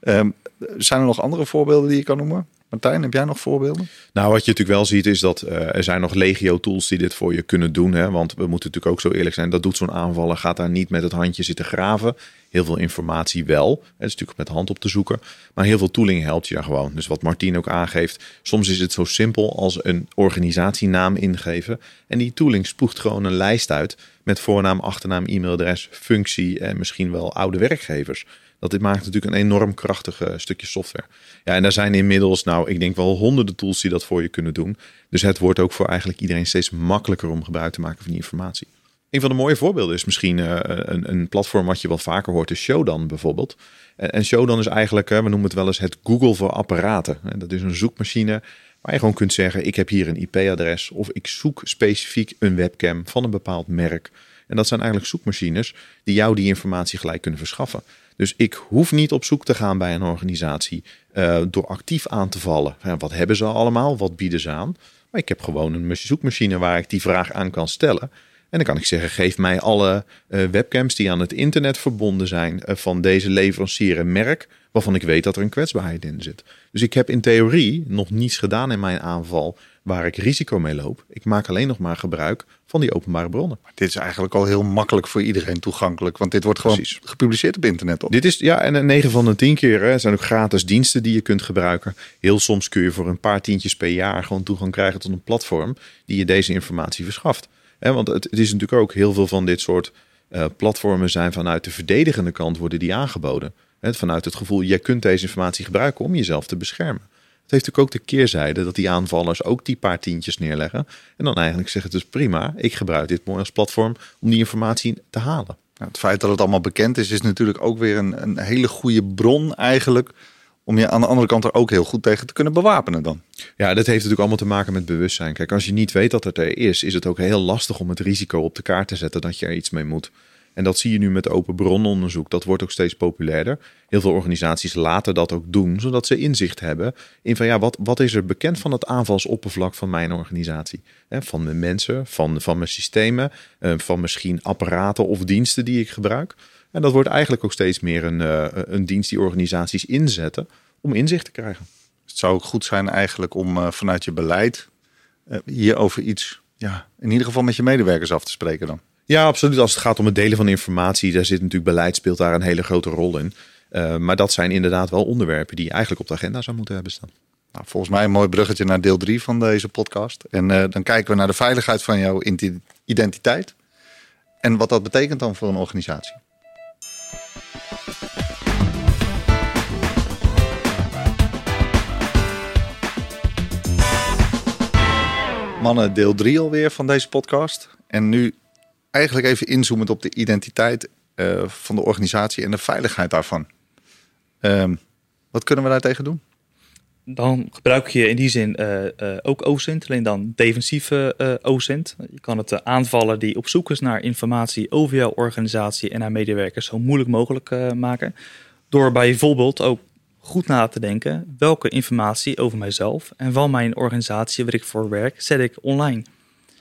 Um, zijn er nog andere voorbeelden die je kan noemen? Martijn, heb jij nog voorbeelden? Nou, wat je natuurlijk wel ziet is dat uh, er zijn nog legio tools die dit voor je kunnen doen. Hè? Want we moeten natuurlijk ook zo eerlijk zijn. Dat doet zo'n aanvaller. Gaat daar niet met het handje zitten graven. Heel veel informatie wel. Het is natuurlijk met hand op te zoeken. Maar heel veel tooling helpt je daar gewoon. Dus wat Martien ook aangeeft. Soms is het zo simpel als een organisatienaam ingeven. En die tooling spoegt gewoon een lijst uit. Met voornaam, achternaam, e-mailadres, functie en misschien wel oude werkgevers. Dat dit maakt natuurlijk een enorm krachtig uh, stukje software. Ja, en daar zijn inmiddels, nou, ik denk wel honderden tools die dat voor je kunnen doen. Dus het wordt ook voor eigenlijk iedereen steeds makkelijker om gebruik te maken van die informatie. Een van de mooie voorbeelden is misschien uh, een, een, platform wat je wel vaker hoort, is Shodan bijvoorbeeld. En, Shodan is eigenlijk, uh, we noemen het wel eens het Google voor apparaten. En dat is een zoekmachine waar je gewoon kunt zeggen, ik heb hier een IP-adres of ik zoek specifiek een webcam van een bepaald merk. En dat zijn eigenlijk zoekmachines die jou die informatie gelijk kunnen verschaffen. Dus ik hoef niet op zoek te gaan bij een organisatie uh, door actief aan te vallen. Wat hebben ze allemaal? Wat bieden ze aan? Maar ik heb gewoon een zoekmachine waar ik die vraag aan kan stellen. En dan kan ik zeggen, geef mij alle uh, webcams die aan het internet verbonden zijn uh, van deze leverancier en merk, waarvan ik weet dat er een kwetsbaarheid in zit. Dus ik heb in theorie nog niets gedaan in mijn aanval waar ik risico mee loop. Ik maak alleen nog maar gebruik van die openbare bronnen. Maar dit is eigenlijk al heel makkelijk voor iedereen toegankelijk, want dit wordt gewoon Precies. gepubliceerd op internet. Op. Dit is ja, en 9 van de 10 keer hè, zijn ook gratis diensten die je kunt gebruiken. Heel soms kun je voor een paar tientjes per jaar gewoon toegang krijgen tot een platform die je deze informatie verschaft. Hè, want het, het, is natuurlijk ook heel veel van dit soort uh, platformen zijn vanuit de verdedigende kant worden die aangeboden. Hè, vanuit het gevoel, jij kunt deze informatie gebruiken om jezelf te beschermen. Het heeft natuurlijk ook de keerzijde dat die aanvallers ook die paar tientjes neerleggen. En dan eigenlijk zeggen het dus prima, ik gebruik dit mooi als platform om die informatie te halen. Nou, het feit dat het allemaal bekend is, is natuurlijk ook weer een, een hele goede bron eigenlijk om je aan de andere kant er ook heel goed tegen te kunnen bewapenen dan. Ja, dat heeft natuurlijk allemaal te maken met bewustzijn. Kijk, als je niet weet dat het er is, is het ook heel lastig om het risico op de kaart te zetten dat je er iets mee moet. En dat zie je nu met open brononderzoek. Dat wordt ook steeds populairder. Heel veel organisaties laten dat ook doen, zodat ze inzicht hebben in van ja, wat, wat is er bekend van het aanvalsoppervlak van mijn organisatie? Van mijn mensen, van, van mijn systemen, eh, van misschien apparaten of diensten die ik gebruik. En dat wordt eigenlijk ook steeds meer een, eh, een dienst die organisaties inzetten om inzicht te krijgen. Het zou ook goed zijn eigenlijk om eh, vanuit je beleid hier over iets, ja, in ieder geval met je medewerkers af te spreken dan. Ja, absoluut. Als het gaat om het delen van informatie, daar zit natuurlijk beleid speelt daar een hele grote rol in. Uh, maar dat zijn inderdaad wel onderwerpen die eigenlijk op de agenda zou moeten hebben staan. Nou, volgens mij een mooi bruggetje naar deel 3 van deze podcast. En uh, dan kijken we naar de veiligheid van jouw identiteit. En wat dat betekent dan voor een organisatie. Mannen, deel 3 alweer van deze podcast. En nu eigenlijk even inzoomend op de identiteit uh, van de organisatie en de veiligheid daarvan. Um, wat kunnen we daar tegen doen? Dan gebruik je in die zin uh, uh, ook OSINT, alleen dan defensieve uh, OSINT. Je kan het aanvallen die op zoek is naar informatie over jouw organisatie en haar medewerkers zo moeilijk mogelijk maken. Door bijvoorbeeld ook goed na te denken welke informatie over mijzelf en van mijn organisatie waar ik voor werk zet ik online.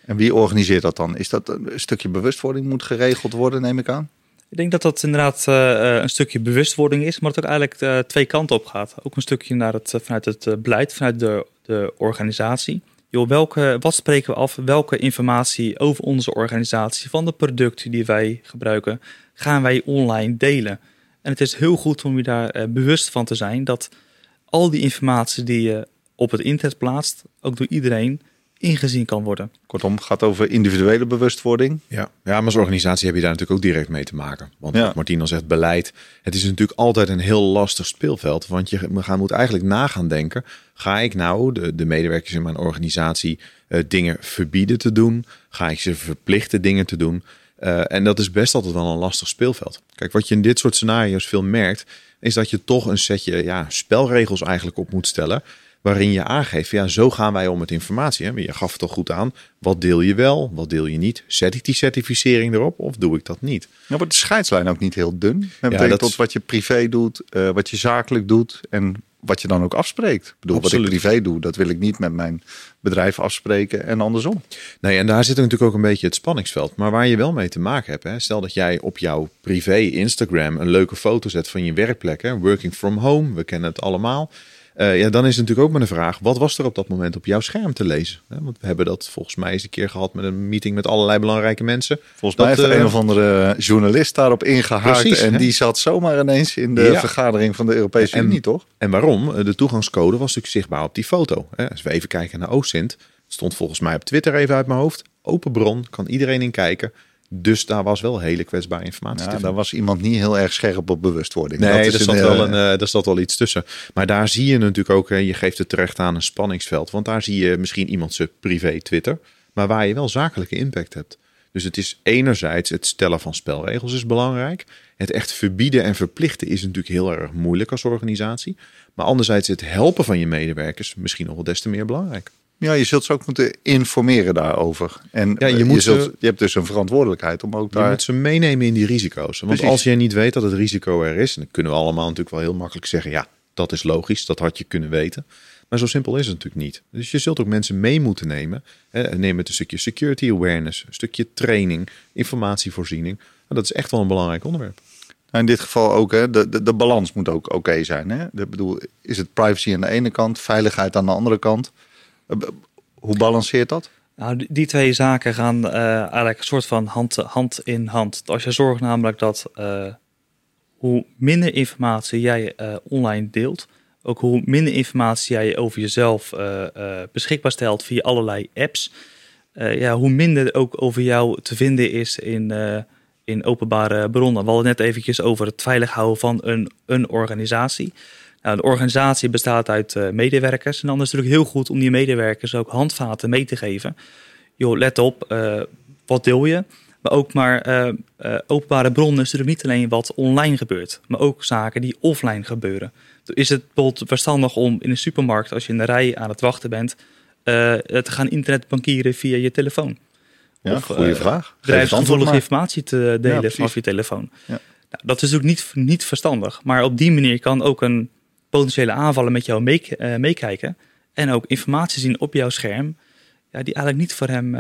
En wie organiseert dat dan? Is dat een stukje bewustwording moet geregeld worden, neem ik aan? Ik denk dat dat inderdaad uh, een stukje bewustwording is, maar dat ook eigenlijk uh, twee kanten op gaat. Ook een stukje naar het, vanuit het beleid, vanuit de, de organisatie. Welke, wat spreken we af? Welke informatie over onze organisatie, van de producten die wij gebruiken, gaan wij online delen? En het is heel goed om je daar bewust van te zijn dat al die informatie die je op het internet plaatst, ook door iedereen ingezien kan worden. Kortom, het gaat over individuele bewustwording. Ja. ja, maar als organisatie heb je daar natuurlijk ook direct mee te maken. Want ja. wat Martien al zegt, beleid. Het is natuurlijk altijd een heel lastig speelveld. Want je gaan, moet eigenlijk nagaan denken. Ga ik nou de, de medewerkers in mijn organisatie uh, dingen verbieden te doen? Ga ik ze verplichten dingen te doen? Uh, en dat is best altijd wel een lastig speelveld. Kijk, wat je in dit soort scenario's veel merkt, is dat je toch een setje ja, spelregels eigenlijk op moet stellen waarin je aangeeft, ja, zo gaan wij om met informatie. Hè? Je gaf het al goed aan. Wat deel je wel, wat deel je niet? Zet ik die certificering erop of doe ik dat niet? Nou wordt de scheidslijn ook niet heel dun. Met ja, dat... tot wat je privé doet, uh, wat je zakelijk doet en wat je dan ook afspreekt. Ik bedoel, Absoluut. wat ik privé doe, dat wil ik niet met mijn bedrijf afspreken en andersom. Nee, en daar zit natuurlijk ook een beetje het spanningsveld. Maar waar je wel mee te maken hebt, hè, stel dat jij op jouw privé Instagram een leuke foto zet van je werkplek, hè, working from home, we kennen het allemaal. Uh, ja, dan is het natuurlijk ook maar een vraag: wat was er op dat moment op jouw scherm te lezen? Want we hebben dat volgens mij eens een keer gehad met een meeting met allerlei belangrijke mensen. Volgens mij heeft er uh, een of andere journalist daarop ingehaakt. Precies, en hè? die zat zomaar ineens in de ja. vergadering van de Europese en, Unie, toch? En waarom? De toegangscode was natuurlijk zichtbaar op die foto. Als we even kijken naar OSINT, stond volgens mij op Twitter even uit mijn hoofd. Open bron, kan iedereen in kijken. Dus daar was wel hele kwetsbare informatie. Ja, daar was iemand niet heel erg scherp op bewustwording. Nee, daar zat, wel een, uh, daar zat wel iets tussen. Maar daar zie je natuurlijk ook, je geeft het terecht aan een spanningsveld. Want daar zie je misschien iemand zijn privé Twitter, maar waar je wel zakelijke impact hebt. Dus het is enerzijds het stellen van spelregels is belangrijk. Het echt verbieden en verplichten is natuurlijk heel erg moeilijk als organisatie. Maar anderzijds het helpen van je medewerkers misschien nog wel des te meer belangrijk. Ja, je zult ze ook moeten informeren daarover. En ja, je, moet je, zult, je hebt dus een verantwoordelijkheid om ook daar... Je moet ze meenemen in die risico's. Want Precies. als je niet weet dat het risico er is... dan kunnen we allemaal natuurlijk wel heel makkelijk zeggen... ja, dat is logisch, dat had je kunnen weten. Maar zo simpel is het natuurlijk niet. Dus je zult ook mensen mee moeten nemen. Neem het een stukje security awareness, een stukje training, informatievoorziening. dat is echt wel een belangrijk onderwerp. Nou, in dit geval ook, hè, de, de, de balans moet ook oké zijn. Hè? De, bedoel, is het privacy aan de ene kant, veiligheid aan de andere kant... Hoe balanceert dat? Nou, die twee zaken gaan uh, eigenlijk een soort van hand, in hand. Als je zorgt namelijk dat uh, hoe minder informatie jij online deelt, ook hoe minder informatie jij over jezelf beschikbaar stelt via allerlei apps, ja, hoe minder ook over jou te vinden is in, in openbare bronnen. We hadden net eventjes over het veilig houden van een, een organisatie. Nou, de organisatie bestaat uit uh, medewerkers. En dan is het natuurlijk heel goed om die medewerkers ook handvaten mee te geven. Joh, let op, uh, wat deel je? Maar ook maar uh, uh, openbare bronnen is natuurlijk niet alleen wat online gebeurt, maar ook zaken die offline gebeuren. Is het bijvoorbeeld verstandig om in een supermarkt, als je in de rij aan het wachten bent, te gaan internetbankieren via je telefoon? Ja, of, goede vraag. Bedrijfsgevoelige informatie te delen ja, vanaf je telefoon. Ja. Nou, dat is ook niet, niet verstandig. Maar op die manier kan ook een potentiële aanvaller met jou meekijken. en ook informatie zien op jouw scherm. Ja, die eigenlijk niet voor hem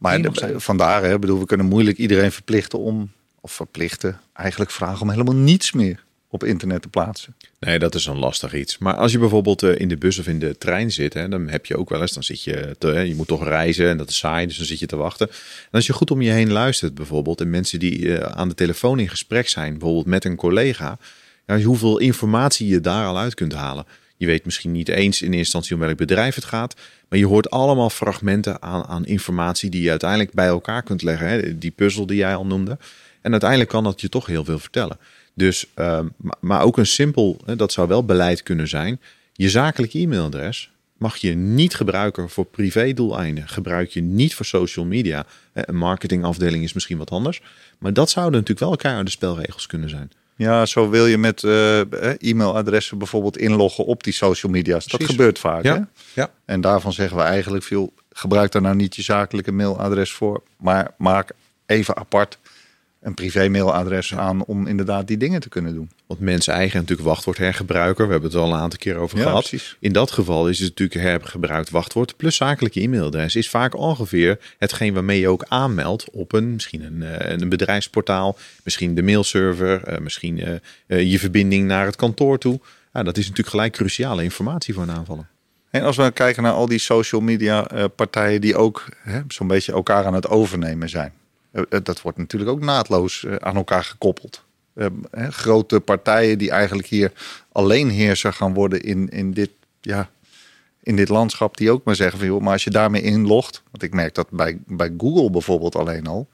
maar de, vandaar, hè, bedoel, we kunnen moeilijk iedereen verplichten om, of verplichten, eigenlijk vragen om helemaal niets meer op internet te plaatsen. Nee, dat is een lastig iets. Maar als je bijvoorbeeld eh, in de bus of in de trein zit, hè, dan heb je ook wel eens, dan zit je, te, je moet toch reizen en dat is saai, dus dan zit je te wachten. En als je goed om je heen luistert bijvoorbeeld, en mensen die eh, aan de telefoon in gesprek zijn, bijvoorbeeld met een collega, hoeveel informatie je daar al uit kunt halen. Je weet misschien niet eens in eerste instantie om welk bedrijf het gaat. Maar je hoort allemaal fragmenten aan, aan informatie die je uiteindelijk bij elkaar kunt leggen. Hè? Die puzzel die jij al noemde. En uiteindelijk kan dat je toch heel veel vertellen. Dus, uh, maar ook een simpel, dat zou wel beleid kunnen zijn. Je zakelijke e-mailadres mag je niet gebruiken voor privé-doeleinden. Gebruik je niet voor social media. Een marketingafdeling is misschien wat anders. Maar dat zouden natuurlijk wel elkaar de spelregels kunnen zijn. Ja, zo wil je met uh, e-mailadressen bijvoorbeeld inloggen op die social media's. Dat gebeurt vaak. Ja. Hè? ja. En daarvan zeggen we eigenlijk veel, gebruik daar nou niet je zakelijke mailadres voor, maar maak even apart een privé mailadres aan om inderdaad die dingen te kunnen doen. Want mensen eigen natuurlijk wachtwoord hergebruiker. We hebben het al een aantal keer over gehad. Precies. In dat geval is het natuurlijk hergebruikt wachtwoord plus zakelijke e-mailadres is vaak ongeveer hetgeen waarmee je ook aanmeldt op een misschien een, eh, een bedrijfsportaal, misschien de mailserver, eh, misschien uh, je verbinding naar het kantoor toe. Ja, dat is natuurlijk gelijk cruciale informatie voor een aanvaller. En als we kijken naar al die social media partijen die ook zo'n beetje elkaar aan het overnemen zijn. Eh, eh, dat wordt natuurlijk ook naadloos eh, aan elkaar gekoppeld. grote partijen die eigenlijk hier alleen heerser gaan worden in, in, dit, ja, in dit landschap, die ook maar zeggen van maar als je daarmee inlogt, want ik merk dat bij, bij Google bijvoorbeeld alleen al,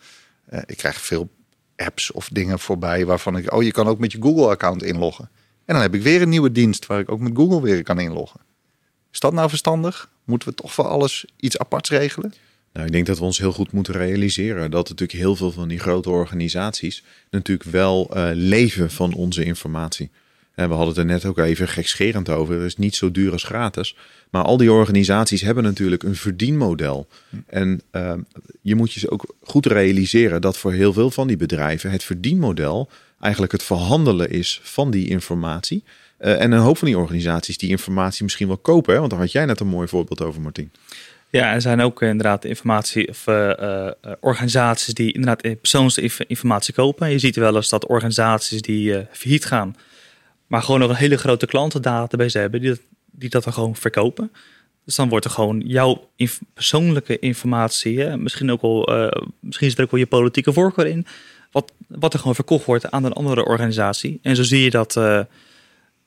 ik krijg veel apps of dingen voorbij waarvan ik, oh je kan ook met je Google-account inloggen. En dan heb ik weer een nieuwe dienst waar ik ook met Google weer kan inloggen. Is dat nou verstandig? Moeten we toch voor alles iets aparts regelen? Nou, ik denk dat we ons heel goed moeten realiseren dat natuurlijk heel veel van die grote organisaties natuurlijk wel uh, leven van onze informatie. En we hadden het er net ook even gekscherend over. Het is niet zo duur als gratis. Maar al die organisaties hebben natuurlijk een verdienmodel. En uh, je moet je ook goed realiseren dat voor heel veel van die bedrijven het verdienmodel eigenlijk het verhandelen is van die informatie. Uh, en een hoop van die organisaties die informatie misschien wel kopen. Want daar had jij net een mooi voorbeeld over, Martin. Ja, er zijn ook inderdaad informatie of uh, organisaties die inderdaad persoonsinformatie kopen. Je ziet wel eens dat organisaties die uh, failliet gaan, maar gewoon nog een hele grote klantendatabase hebben, die dat, die dat dan gewoon verkopen. Dus dan wordt er gewoon jouw persoonlijke informatie, hè, misschien ook al, misschien zit er ook wel je politieke voorkeur in, wat, wat er gewoon verkocht wordt aan een andere organisatie. En zo zie je dat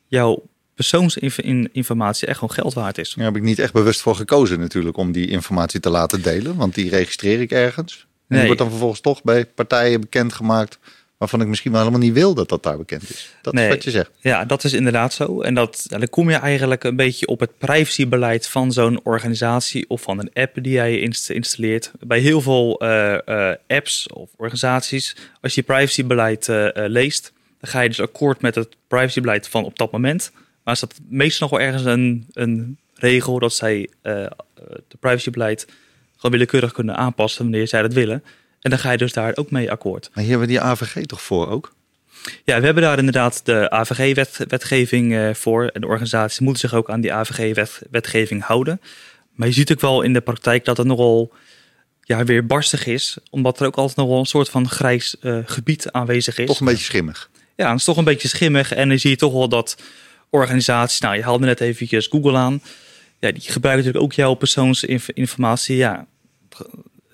jouw persoonsinformatie echt gewoon geld waard is. Daar heb ik niet echt bewust voor gekozen natuurlijk om die informatie te laten delen. Want die registreer ik ergens. En nee. die wordt dan vervolgens toch bij partijen bekendgemaakt waarvan ik misschien wel helemaal niet wil dat dat daar bekend is. Dat is wat je zegt. Ja, dat is inderdaad zo. En dat, dan kom je eigenlijk een beetje op het privacybeleid van zo'n organisatie of van een app die jij installeert. Bij heel veel uh, uh, apps of organisaties, als je privacybeleid uh, leest, dan ga je dus akkoord met het privacybeleid van op dat moment. Maar is dat meestal nog wel ergens een, een regel dat zij uh, de privacybeleid gewoon willekeurig kunnen aanpassen wanneer zij dat willen. En dan ga je dus daar ook mee akkoord. Maar hier hebben we die AVG toch voor ook? Ja, we hebben daar inderdaad de AVG-wetgeving -wet, uh, voor. En de organisaties moeten zich ook aan die AVG-wetgeving houden. Maar je ziet ook wel in de praktijk dat het nogal ja, weer barstig is. Omdat er ook altijd nog wel een soort van grijs uh, gebied aanwezig is. Toch een beetje schimmig. Ja, het is toch een beetje schimmig. En dan zie je toch wel dat organisaties. Nou, je haalde net eventjes Google aan. Ja, die gebruiken natuurlijk ook jouw persoonsinformatie. Ja,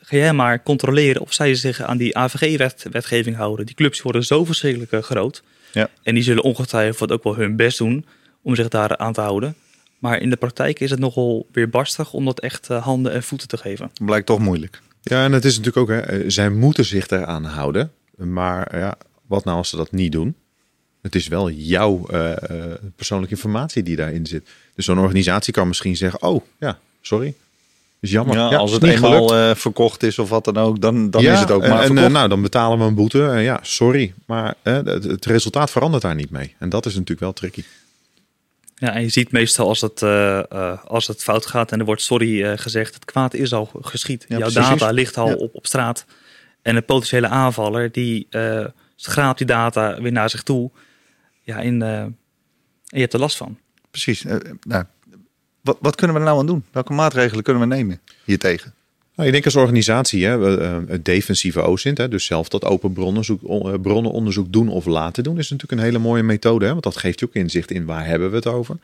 ga jij maar controleren of zij zich aan die AVG-wetgeving houden. Die clubs worden zo verschrikkelijk eh, groot. Ja. En die zullen ongetwijfeld ook wel hun best doen om zich daar aan te houden. Maar in de praktijk is het nogal weer barstig om dat echt eh, handen en voeten te geven. Blijkt toch moeilijk. Ja, en het is natuurlijk ook, hè, eh, zij moeten zich eraan houden. Maar ja, wat nou als ze dat niet doen? Het is wel jouw uh, persoonlijke informatie die daarin zit. Dus zo'n organisatie kan misschien zeggen: Oh ja, sorry. Dus jammer. Ja, Ja, als is het niet eenmaal eh, verkocht is of wat dan ook, dan, dan Ja, is het ook en- maar en, verkocht. eh, nou, dan betalen we een boete. En ja, sorry. Maar eh, het, het resultaat verandert daar niet mee. En dat is natuurlijk wel tricky. Ja, en je ziet meestal als het, eh, eh, als het fout gaat en er wordt sorry eh, gezegd, het kwaad is al geschied. Ja, Jouw precies. data ligt al Ja. op, op straat. En een potentiële aanvaller die eh schraapt die data weer naar zich toe. Ja, in, eh, en je hebt er last van. Precies. Eh, nou, wat, wat kunnen we er nou aan doen? Welke maatregelen kunnen we nemen hiertegen? Nou, ik denk als organisatie, hè, we, eh, het defensieve OSINT, hè, dus zelf dat open eh, bronnenonderzoek doen of laten doen, is natuurlijk een hele mooie methode. Hè, want dat geeft je ook inzicht in waar hebben we het over.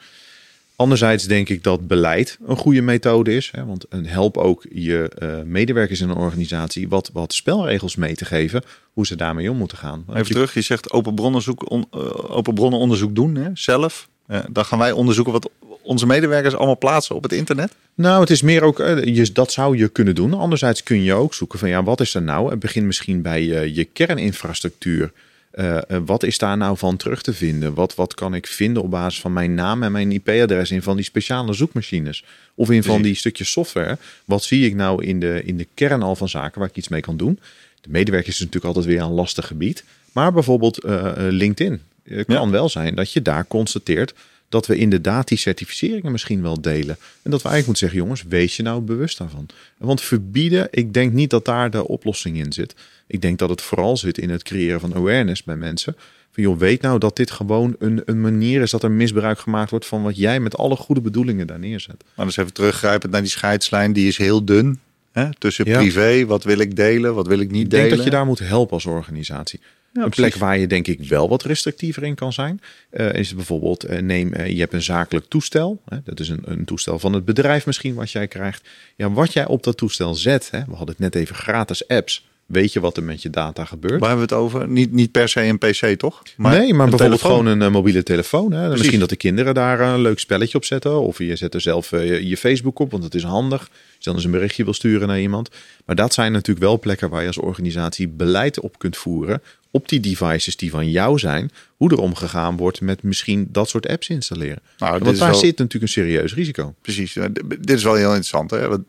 Anderzijds denk ik dat beleid een goede methode is. Hè, want een help ook je eh, medewerkers in een organisatie wat, wat spelregels mee te geven, hoe ze daarmee om moeten gaan. Even je- terug, je zegt open, bronnenzoek, on, eh, open bronnenonderzoek doen hè, zelf. Eh, dan gaan wij onderzoeken wat onze medewerkers allemaal plaatsen op het internet. Nou, het is meer ook, je, dat zou je kunnen doen. Anderzijds kun je ook zoeken van ja, wat is er nou? Het begint misschien bij je kerninfrastructuur. Eh, eh, wat is daar nou van terug te vinden? Wat, wat kan ik vinden op basis van mijn naam en mijn IP-adres in van die speciale zoekmachines? Of in van die stukjes software? Wat zie ik nou in de, in de kern al van zaken waar ik iets mee kan doen? De medewerkers is natuurlijk altijd weer een lastig gebied. Maar bijvoorbeeld eh, LinkedIn. Het kan wel zijn dat je daar constateert dat we inderdaad die certificeringen misschien wel delen. En dat we eigenlijk moeten zeggen, jongens, wees je nou bewust daarvan. Want verbieden, ik denk niet dat daar de oplossing in zit. Ik denk dat het vooral zit in het creëren van awareness bij mensen. Van joh, weet nou dat dit gewoon een, een manier is dat er misbruik gemaakt wordt van wat jij met alle goede bedoelingen daar neerzet. Maar dus even teruggrijpend naar die scheidslijn, die is heel dun. Hè? Tussen Ja. privé, wat wil ik delen, wat wil ik niet Ik denk delen. dat je daar moet helpen als organisatie. Ja, een plek waar je denk ik wel wat restrictiever in kan zijn, eh, is bijvoorbeeld eh, neem eh, je hebt een zakelijk toestel. Hè, dat is een, een toestel van het bedrijf misschien wat jij krijgt. Ja, wat jij op dat toestel zet. Hè, we hadden het net even gratis apps. Weet je wat er met je data gebeurt? Waar hebben we het over? Niet, niet per se een PC, toch? nee, maar bijvoorbeeld telefoon. gewoon een eh, mobiele telefoon. Hè. Misschien dat de kinderen daar eh, een leuk spelletje op zetten. Of je zet er zelf eh, je- Facebook op, want het is handig. Als je dan eens een berichtje wil sturen naar iemand. Maar dat zijn natuurlijk wel plekken waar je als organisatie beleid op kunt voeren. Op die devices die van jou zijn. Hoe er omgegaan wordt met misschien dat soort apps installeren. Nou, want daar wel- zit natuurlijk een serieus risico. Precies. Dit is wel heel interessant. Hè? Want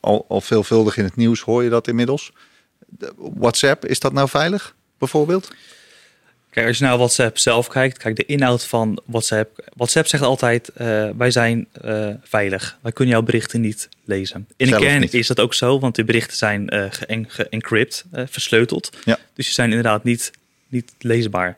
Al, al veelvuldig in het nieuws hoor je dat inmiddels. WhatsApp, is dat nou veilig, bijvoorbeeld? Kijk, als je naar WhatsApp zelf kijkt, kijk de inhoud van WhatsApp. WhatsApp zegt altijd: eh, wij zijn eh, veilig. Wij kunnen jouw berichten niet lezen. In de kern niet. is dat ook zo, want die berichten zijn ge- geëncrypt, eh, versleuteld. Ja. Dus die zijn inderdaad niet, niet leesbaar.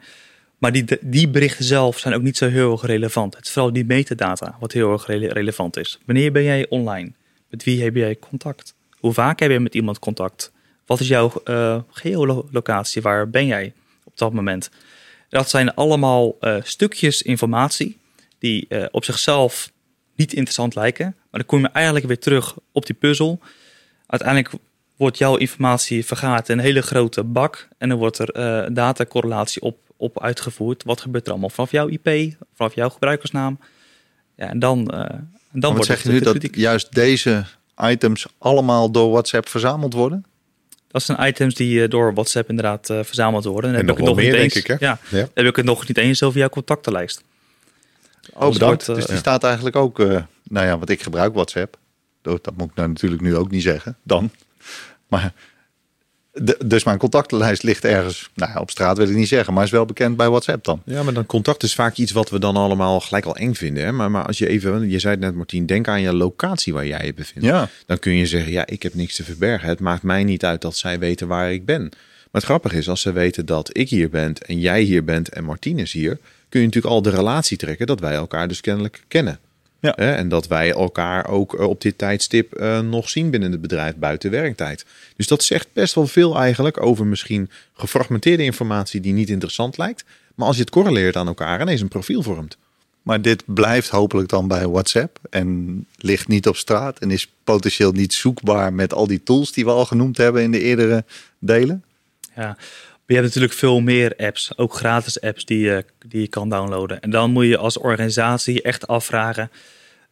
Maar die, die berichten zelf zijn ook niet zo heel erg relevant. Het is vooral die metadata wat heel erg rele- relevant is. Wanneer ben jij online? Met wie heb jij contact? Hoe vaak heb je met iemand contact? Wat is jouw eh geolocatie? Waar ben jij op dat moment? Dat zijn allemaal eh, stukjes informatie die eh, op zichzelf niet interessant lijken. Maar dan kom je eigenlijk weer terug op die puzzel. Uiteindelijk wordt jouw informatie vergaard in een hele grote bak. En dan wordt er datacorrelatie op, op uitgevoerd. Wat gebeurt er allemaal vanaf jouw IP, vanaf jouw gebruikersnaam? Ja, en dan, en dan wordt zeg het je nu dat juist deze items allemaal door WhatsApp verzameld worden? Dat zijn items die eh, door WhatsApp inderdaad eh, verzameld worden. En heb ik nog het wel meer, niet denk eens, ik, hè? Ja, heb ik het nog niet eens over jouw contactenlijst. Oh, Alles bedankt. wordt, eh, dus die ja. staat eigenlijk ook, eh, nou ja, want ik gebruik WhatsApp. Dat, dat moet ik nou natuurlijk nu ook niet zeggen, dan. Maar, de, dus mijn contactenlijst ligt ergens, nou op straat wil ik niet zeggen, maar is wel bekend bij WhatsApp dan. Ja, maar dan contact is vaak iets wat we dan allemaal gelijk al eng vinden. Hè? Maar, maar als je even, je zei het net Martien, denk aan je locatie waar jij je bevindt. Ja, Dan kun je zeggen, ja, ik heb niks te verbergen. Het maakt mij niet uit dat zij weten waar ik ben. Maar het grappige is, als ze weten dat ik hier ben en jij hier bent en Martien is hier, kun je natuurlijk al de relatie trekken dat wij elkaar dus kennelijk kennen. Ja. Hè, En dat wij elkaar ook eh, op dit tijdstip eh, nog zien binnen het bedrijf buiten werktijd. Dus dat zegt best wel veel eigenlijk over misschien gefragmenteerde informatie die niet interessant lijkt. Maar als je het correleert aan elkaar ineens een profiel vormt. maar dit blijft hopelijk dan bij WhatsApp en ligt niet op straat en is potentieel niet zoekbaar met al die tools die we al genoemd hebben in de eerdere delen. Ja. Je hebt natuurlijk veel meer apps, ook gratis apps die je, die je kan downloaden. En dan moet je als organisatie echt afvragen.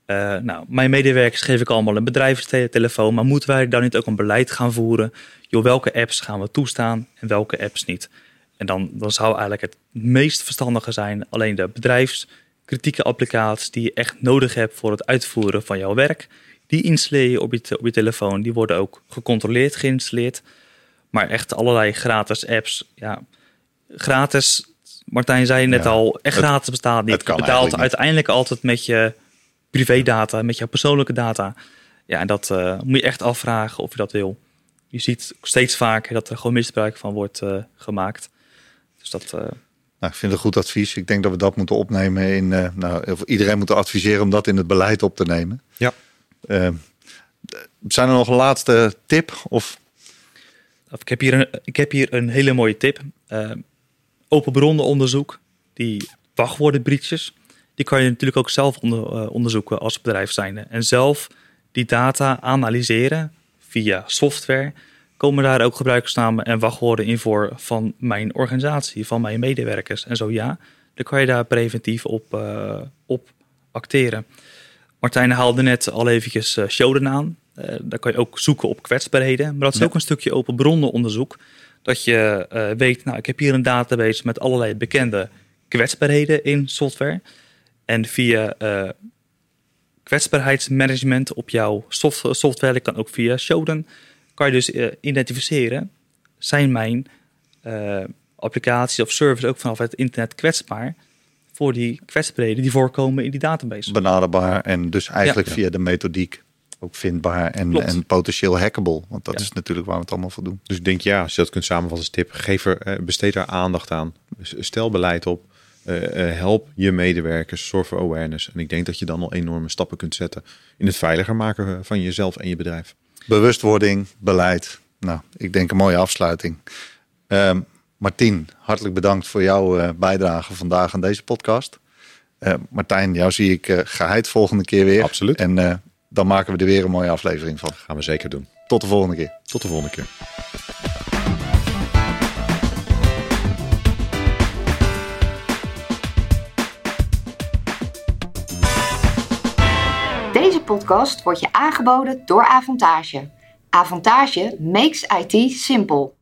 eh, nou, mijn medewerkers geef ik allemaal een bedrijfstelefoon, maar moeten wij dan niet ook een beleid gaan voeren? Joh, welke apps gaan we toestaan en welke apps niet? En dan, dan zou eigenlijk het meest verstandige zijn alleen de bedrijfskritieke applicaties die je echt nodig hebt voor het uitvoeren van jouw werk. die installeer op je, op je telefoon. Die worden ook gecontroleerd geïnstalleerd. Maar echt allerlei gratis apps. Ja, gratis. Martijn zei net Ja, al, echt het- gratis bestaat niet. het kan je betaalt niet. uiteindelijk altijd met je privédata, met jouw persoonlijke data. Ja, en dat eh, moet je echt afvragen of je dat wil. Je ziet steeds vaker dat er gewoon misbruik van wordt eh, gemaakt. Dus dat, eh, Nou, ik vind het een goed advies. Ik denk dat we dat moeten opnemen in. eh, nou, of iedereen moet adviseren om dat in het beleid op te nemen. Ja. Zijn er nog een laatste tip? Of Ik heb hier een, ik heb hier een hele mooie tip. Eh, open bronnenonderzoek, die wachtwoordenbreaches, die kan je natuurlijk ook zelf onder, eh, onderzoeken als bedrijf zijnde. En zelf die data analyseren via software. Komen daar ook gebruikersnamen en wachtwoorden in voor van mijn organisatie, van mijn medewerkers? En zo ja, dan kan je daar preventief op, eh, op acteren. Martijn haalde net al eventjes Shodan aan. Eh, daar kan je ook zoeken op kwetsbaarheden. Maar dat is Ja. ook een stukje open bronnenonderzoek. Dat je eh, weet, nou, ik heb hier een database met allerlei bekende kwetsbaarheden in software. En via eh, kwetsbaarheidsmanagement op jouw soft- software, dat kan ook via Shodan, kan je dus identificeren, zijn mijn applicaties of services ook vanaf het internet kwetsbaar voor die kwetsbaarheden die voorkomen in die database. benaderbaar en dus eigenlijk Ja. via de methodiek ook vindbaar en, Klopt. en potentieel hackable. Want dat Ja. is natuurlijk waar we het allemaal voor doen. Dus ik denk ja, als je dat kunt samenvatten als tip, geef er, eh, besteed daar aandacht aan. Stel beleid op. eh, eh, help je medewerkers, zorg voor awareness. En ik denk dat je dan al enorme stappen kunt zetten in het veiliger maken van jezelf en je bedrijf. Bewustwording, beleid. Nou, ik denk een mooie afsluiting. Ehm Martien, hartelijk bedankt voor jouw eh, bijdrage vandaag aan deze podcast. Eh, Martijn, jou zie ik eh geheid volgende keer weer. Absoluut. En eh, dan maken we er weer een mooie aflevering van. Gaan we zeker doen. Tot de volgende keer. Tot de volgende keer. Deze podcast wordt je aangeboden door Avantage. Avantage makes IT simple.